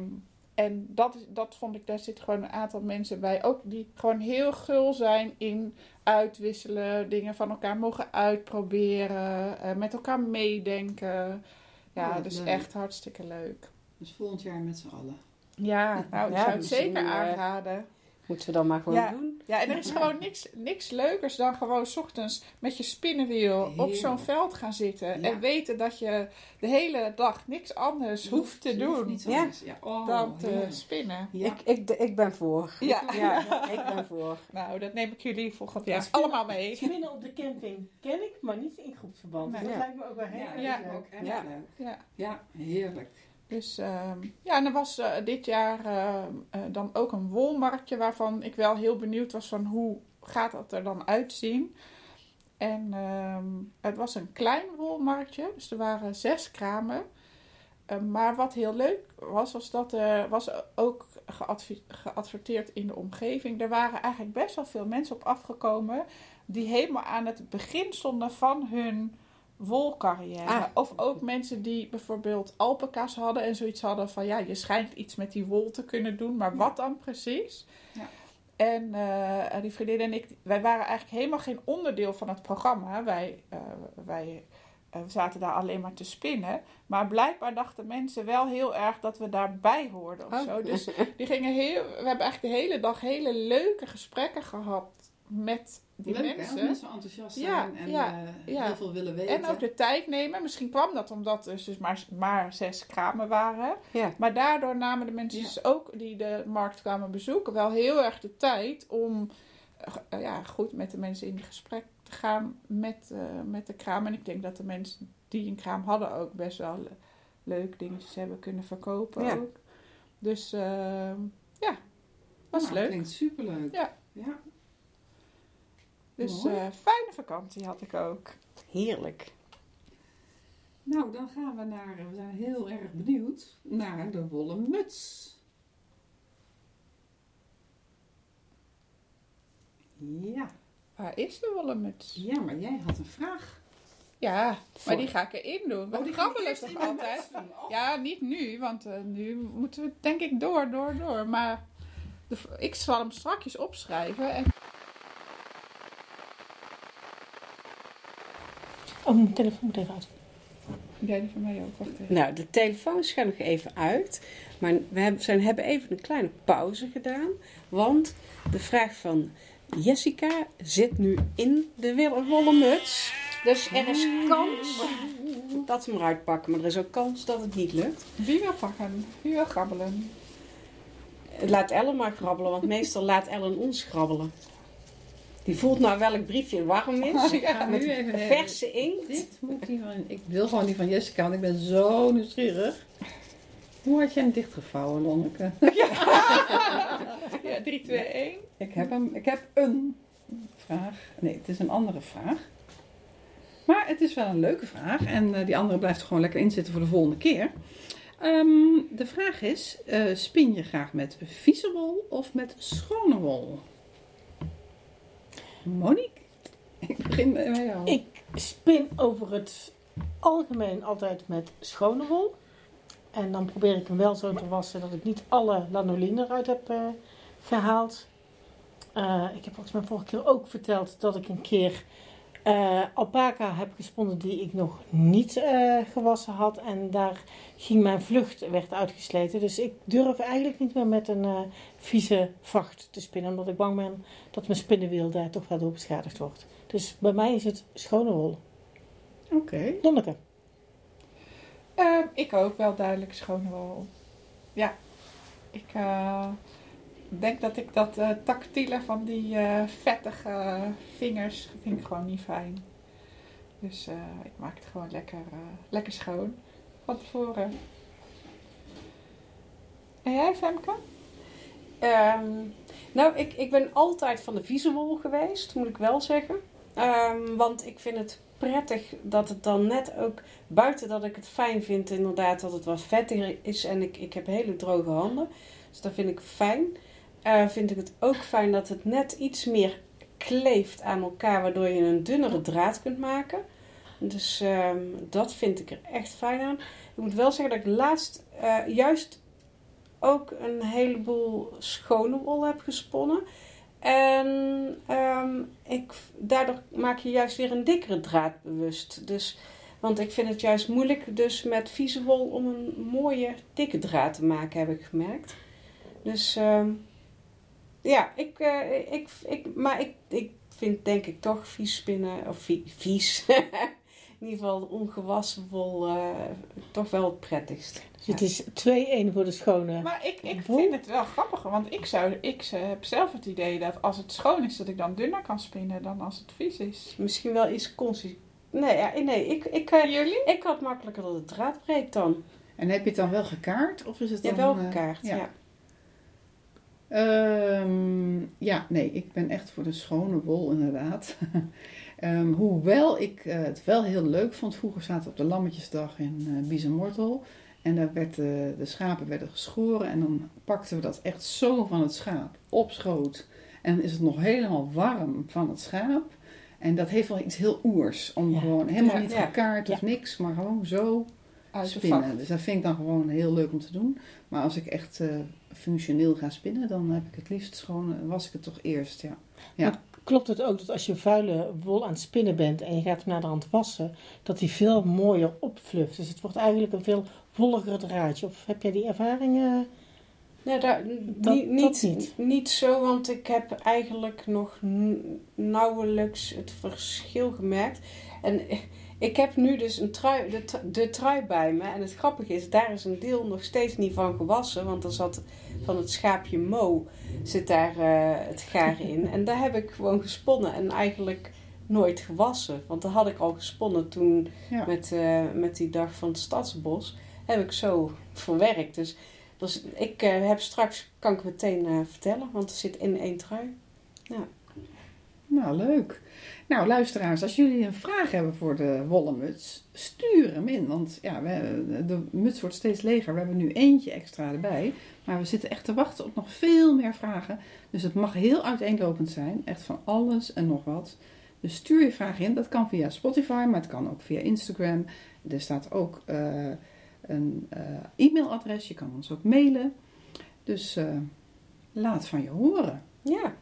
en dat, is- dat vond ik, daar zit gewoon een aantal mensen bij, ook die gewoon heel gul zijn in uitwisselen, dingen van elkaar mogen uitproberen, eh, met elkaar meedenken. Ja, dus leuk. echt hartstikke leuk. Dus volgend jaar met z'n allen. Ja, nou, ik Ja, zou het misschien, zeker eh, aanraden. Moeten we dan maar gewoon Ja. doen? Ja, en er is gewoon niks, niks leukers dan gewoon 's ochtends met je spinnenwiel op zo'n veld gaan zitten. Ja. En weten dat je de hele dag niks anders hoeft te hoeft doen Ja. Oh, dan te spinnen. Ja. Ik, ik, ik ben voor. Ja. Ja, ik ben voor. Nou, dat neem ik jullie volgend Ja, jaar allemaal mee. Spinnen op de camping ken ik, maar niet in groepsverband. Nee. dat Ja. lijkt me ook wel heel Ja, erg dat Ja. is leuk. Ja. Ja. Ja, heerlijk. Dus ehm, ja, en er was eh, dit jaar ehm, eh, dan ook een wolmarktje waarvan ik wel heel benieuwd was van hoe gaat dat er dan uitzien. En ehm, het was een klein wolmarktje, dus er waren zes kramen. Eh, maar wat heel leuk was, was dat er was ook geadverteerd in de omgeving. Er waren eigenlijk best wel veel mensen op afgekomen die helemaal aan het begin stonden van hun wolcarrière. Ah. Of ook mensen die bijvoorbeeld alpaca's hadden en zoiets hadden van ja, je schijnt iets met die wol te kunnen doen, maar wat dan precies? Ja. En eh, die vriendin en ik, wij waren eigenlijk helemaal geen onderdeel van het programma. Wij, eh, wij eh, zaten daar alleen maar te spinnen. Maar blijkbaar dachten mensen wel heel erg dat we daarbij hoorden of Oh. zo. Dus die gingen heel, we hebben eigenlijk de hele dag hele leuke gesprekken gehad met die Leuk hè, mensen. mensen enthousiast Ja, zijn en ja, eh, ja. heel veel willen weten. En ook de tijd nemen. Misschien kwam dat omdat er dus maar, maar zes kramen waren. Ja. Maar daardoor namen de mensen Ja. dus ook die de markt kwamen bezoeken wel heel erg de tijd om eh, ja, goed met de mensen in gesprek te gaan met, eh, met de kraam. En ik denk dat de mensen die een kraam hadden ook best wel le- leuk dingetjes hebben kunnen verkopen. Ja. Ook. Dus eh, ja, was Nou, leuk. Klinkt superleuk. Ja. ja. Dus eh, fijne vakantie had ik ook. Heerlijk. Nou, dan gaan we naar, we zijn heel erg benieuwd naar de wollen muts. Ja, Waar is de wollen muts? ja, maar jij had een vraag. Ja, maar die ga ik erin doen. We Oh, die grabbelen eerst toch altijd? Oh. Ja, niet nu, want eh, nu moeten we denk ik door, door, door. Maar de, ik zal hem strakjes opschrijven. En... Oh, mijn telefoon moet even uit. Ja, die van mij ook. Wacht even. Nou, de telefoons gaan nog even uit. Maar we hebben, zijn, hebben even een kleine pauze gedaan. Want de vraag van Jessica zit nu in de wollen muts. Dus er is kans dat we hem eruit pakken. Maar er is ook kans dat het niet lukt. Wie wil pakken? Wie wil grabbelen? Laat Ellen maar grabbelen, want meestal laat Ellen ons grabbelen. Die voelt nou welk briefje warm is. Ik ga nu even Verse inkt. Dit moet die van, ik wil gewoon die van Jessica, want ik ben zo nieuwsgierig. Hoe had jij hem dichtgevouwen, Lonneke? Ja, 3, 2, 1. Ik heb, hem, ik heb een vraag. Nee, het is een andere vraag. Maar het is wel een leuke vraag en eh, die andere blijft er gewoon lekker inzitten voor de volgende keer. Ehm, de vraag is, eh, spin je graag met vieze wol of met schone wol? Monique? Ik begin met jou. Ik spin over het algemeen altijd met schone wol. En dan probeer ik hem wel zo te wassen dat ik niet alle lanoline eruit heb eh, gehaald. Eh, ik heb volgens mij vorige keer ook verteld dat ik een keer eh, alpaca heb gesponnen die ik nog niet eh, gewassen had. En daar ging mijn vlucht werd uitgesleten. Dus ik durf eigenlijk niet meer met een eh, vieze vacht te spinnen. Omdat ik bang ben dat mijn spinnenwiel daar toch wel door beschadigd wordt. Dus bij mij is het schone wol. Oké. Lonneke. Ehm, ik ook wel duidelijk schone wol. Ja, ik denk dat ik dat eh, tactiele van die eh, vettige vingers vind ik gewoon niet fijn. Dus eh, ik maak het gewoon lekker, lekker schoon van tevoren. En jij, Femke? Ehm, nou, ik, ik ben altijd van de wol geweest, moet ik wel zeggen. Ehm, want ik vind het prettig dat het dan net ook, buiten dat ik het fijn vind inderdaad dat het wat vettiger is en ik, ik heb hele droge handen. Dus dat vind ik fijn. Eh, vind ik het ook fijn dat het net iets meer kleeft aan elkaar, waardoor je een dunnere draad kunt maken. Dus ehm, dat vind ik er echt fijn aan. Ik moet wel zeggen dat ik laatst eh, juist ook een heleboel schone wol heb gesponnen. En ehm, ik, daardoor maak je juist weer een dikkere draad bewust. Dus, want ik vind het juist moeilijk dus met vieze wol om een mooie dikke draad te maken, heb ik gemerkt. Dus ehm, ja, ik, eh, ik, ik, maar ik, ik vind denk ik toch vies spinnen, of vie- vies, in ieder geval ongewassen wol, eh, toch wel het prettigst. Dus het is 2-1 voor de schone. Maar ik, ik vind het wel grappig, want ik, zou, ik heb zelf het idee dat als het schoon is, dat ik dan dunner kan spinnen dan als het vies is. Misschien wel iets consistent. Nee, ja, nee ik, ik, eh, Jullie? ik had makkelijker dat de draad breekt dan. En heb je het dan wel gekaart? Of is het Ja, dan, wel eh, gekaart. ja. ja. Ehm, ja, nee, ik ben echt voor de schone wol inderdaad. Ehm, hoewel ik eh, het wel heel leuk vond. Vroeger zaten we op de Lammetjesdag in uh, Biezenmortel. En daar werd, eh, de schapen werden geschoren. En dan pakten we dat echt zo van het schaap op schoot. En dan is het nog helemaal warm van het schaap. En dat heeft wel iets heel oers. Om Ja. gewoon helemaal Ja, niet ja. gekaart of niks. Maar gewoon zo spinnen. Dus dat vind ik dan gewoon heel leuk om te doen. Maar als ik echt functioneel ga spinnen, dan heb ik het liefst gewoon, eh, was ik het toch eerst, ja. Ja. Klopt het ook dat als je vuile wol aan het spinnen bent en je gaat hem naar de hand wassen, dat die veel mooier opfluft? Dus het wordt eigenlijk een veel wolliger draadje. Of heb jij die ervaring? eh? Nee, daar, Dat- niet, dat niet, niet. niet zo, want ik heb eigenlijk nog nauwelijks het verschil gemerkt. En ik heb nu dus een trui, de, tru- de trui bij me. En het grappige is, daar is een deel nog steeds niet van gewassen. Want er zat van het schaapje Mo zit daar eh, het garen in. En daar heb ik gewoon gesponnen en eigenlijk nooit gewassen. Want dat had ik al gesponnen toen Ja. met, eh, met die dag van het Stadsbos. Heb ik zo verwerkt. Dus, dus ik eh, heb straks, kan ik meteen vertellen, want er zit in één trui. Nou, leuk. Nou, luisteraars, als jullie een vraag hebben voor de wollen muts, stuur hem in. Want ja, we, de muts wordt steeds leger. We hebben nu eentje extra erbij. Maar we zitten echt te wachten op nog veel meer vragen. Dus het mag heel uiteenlopend zijn. Echt van alles en nog wat. Dus stuur je vraag in. Dat kan via Spotify, maar het kan ook via Instagram. Er staat ook eh, een eh, e-mailadres. Je kan ons ook mailen. Dus eh, laat van je horen. Ja,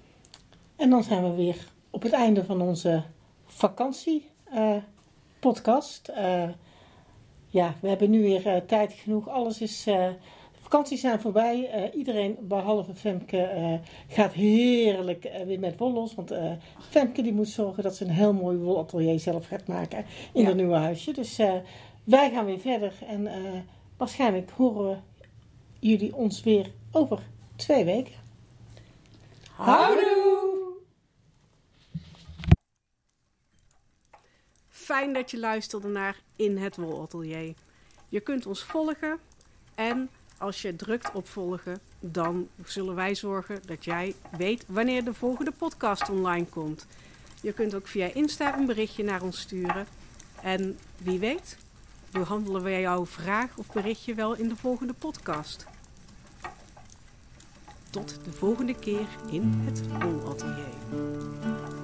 En dan zijn we weer op het einde van onze vakantie eh, podcast. Eh, ja, we hebben nu weer eh, tijd genoeg. Alles is. de vakanties zijn voorbij. Iedereen behalve Femke gaat heerlijk weer met wol los. Want Femke die moet zorgen dat ze een heel mooi wolatelier zelf gaat maken in Ja. haar nieuwe huisje. Dus wij gaan weer verder. En waarschijnlijk horen jullie ons weer over twee weken. houdoe! Fijn dat je luisterde naar In het Wolatelier. Je kunt ons volgen en als je drukt op volgen, dan zullen wij zorgen dat jij weet wanneer de volgende podcast online komt. Je kunt ook via Insta een berichtje naar ons sturen En wie weet, behandelen wij jouw vraag of berichtje wel in de volgende podcast. Tot de volgende keer in het Wolatelier.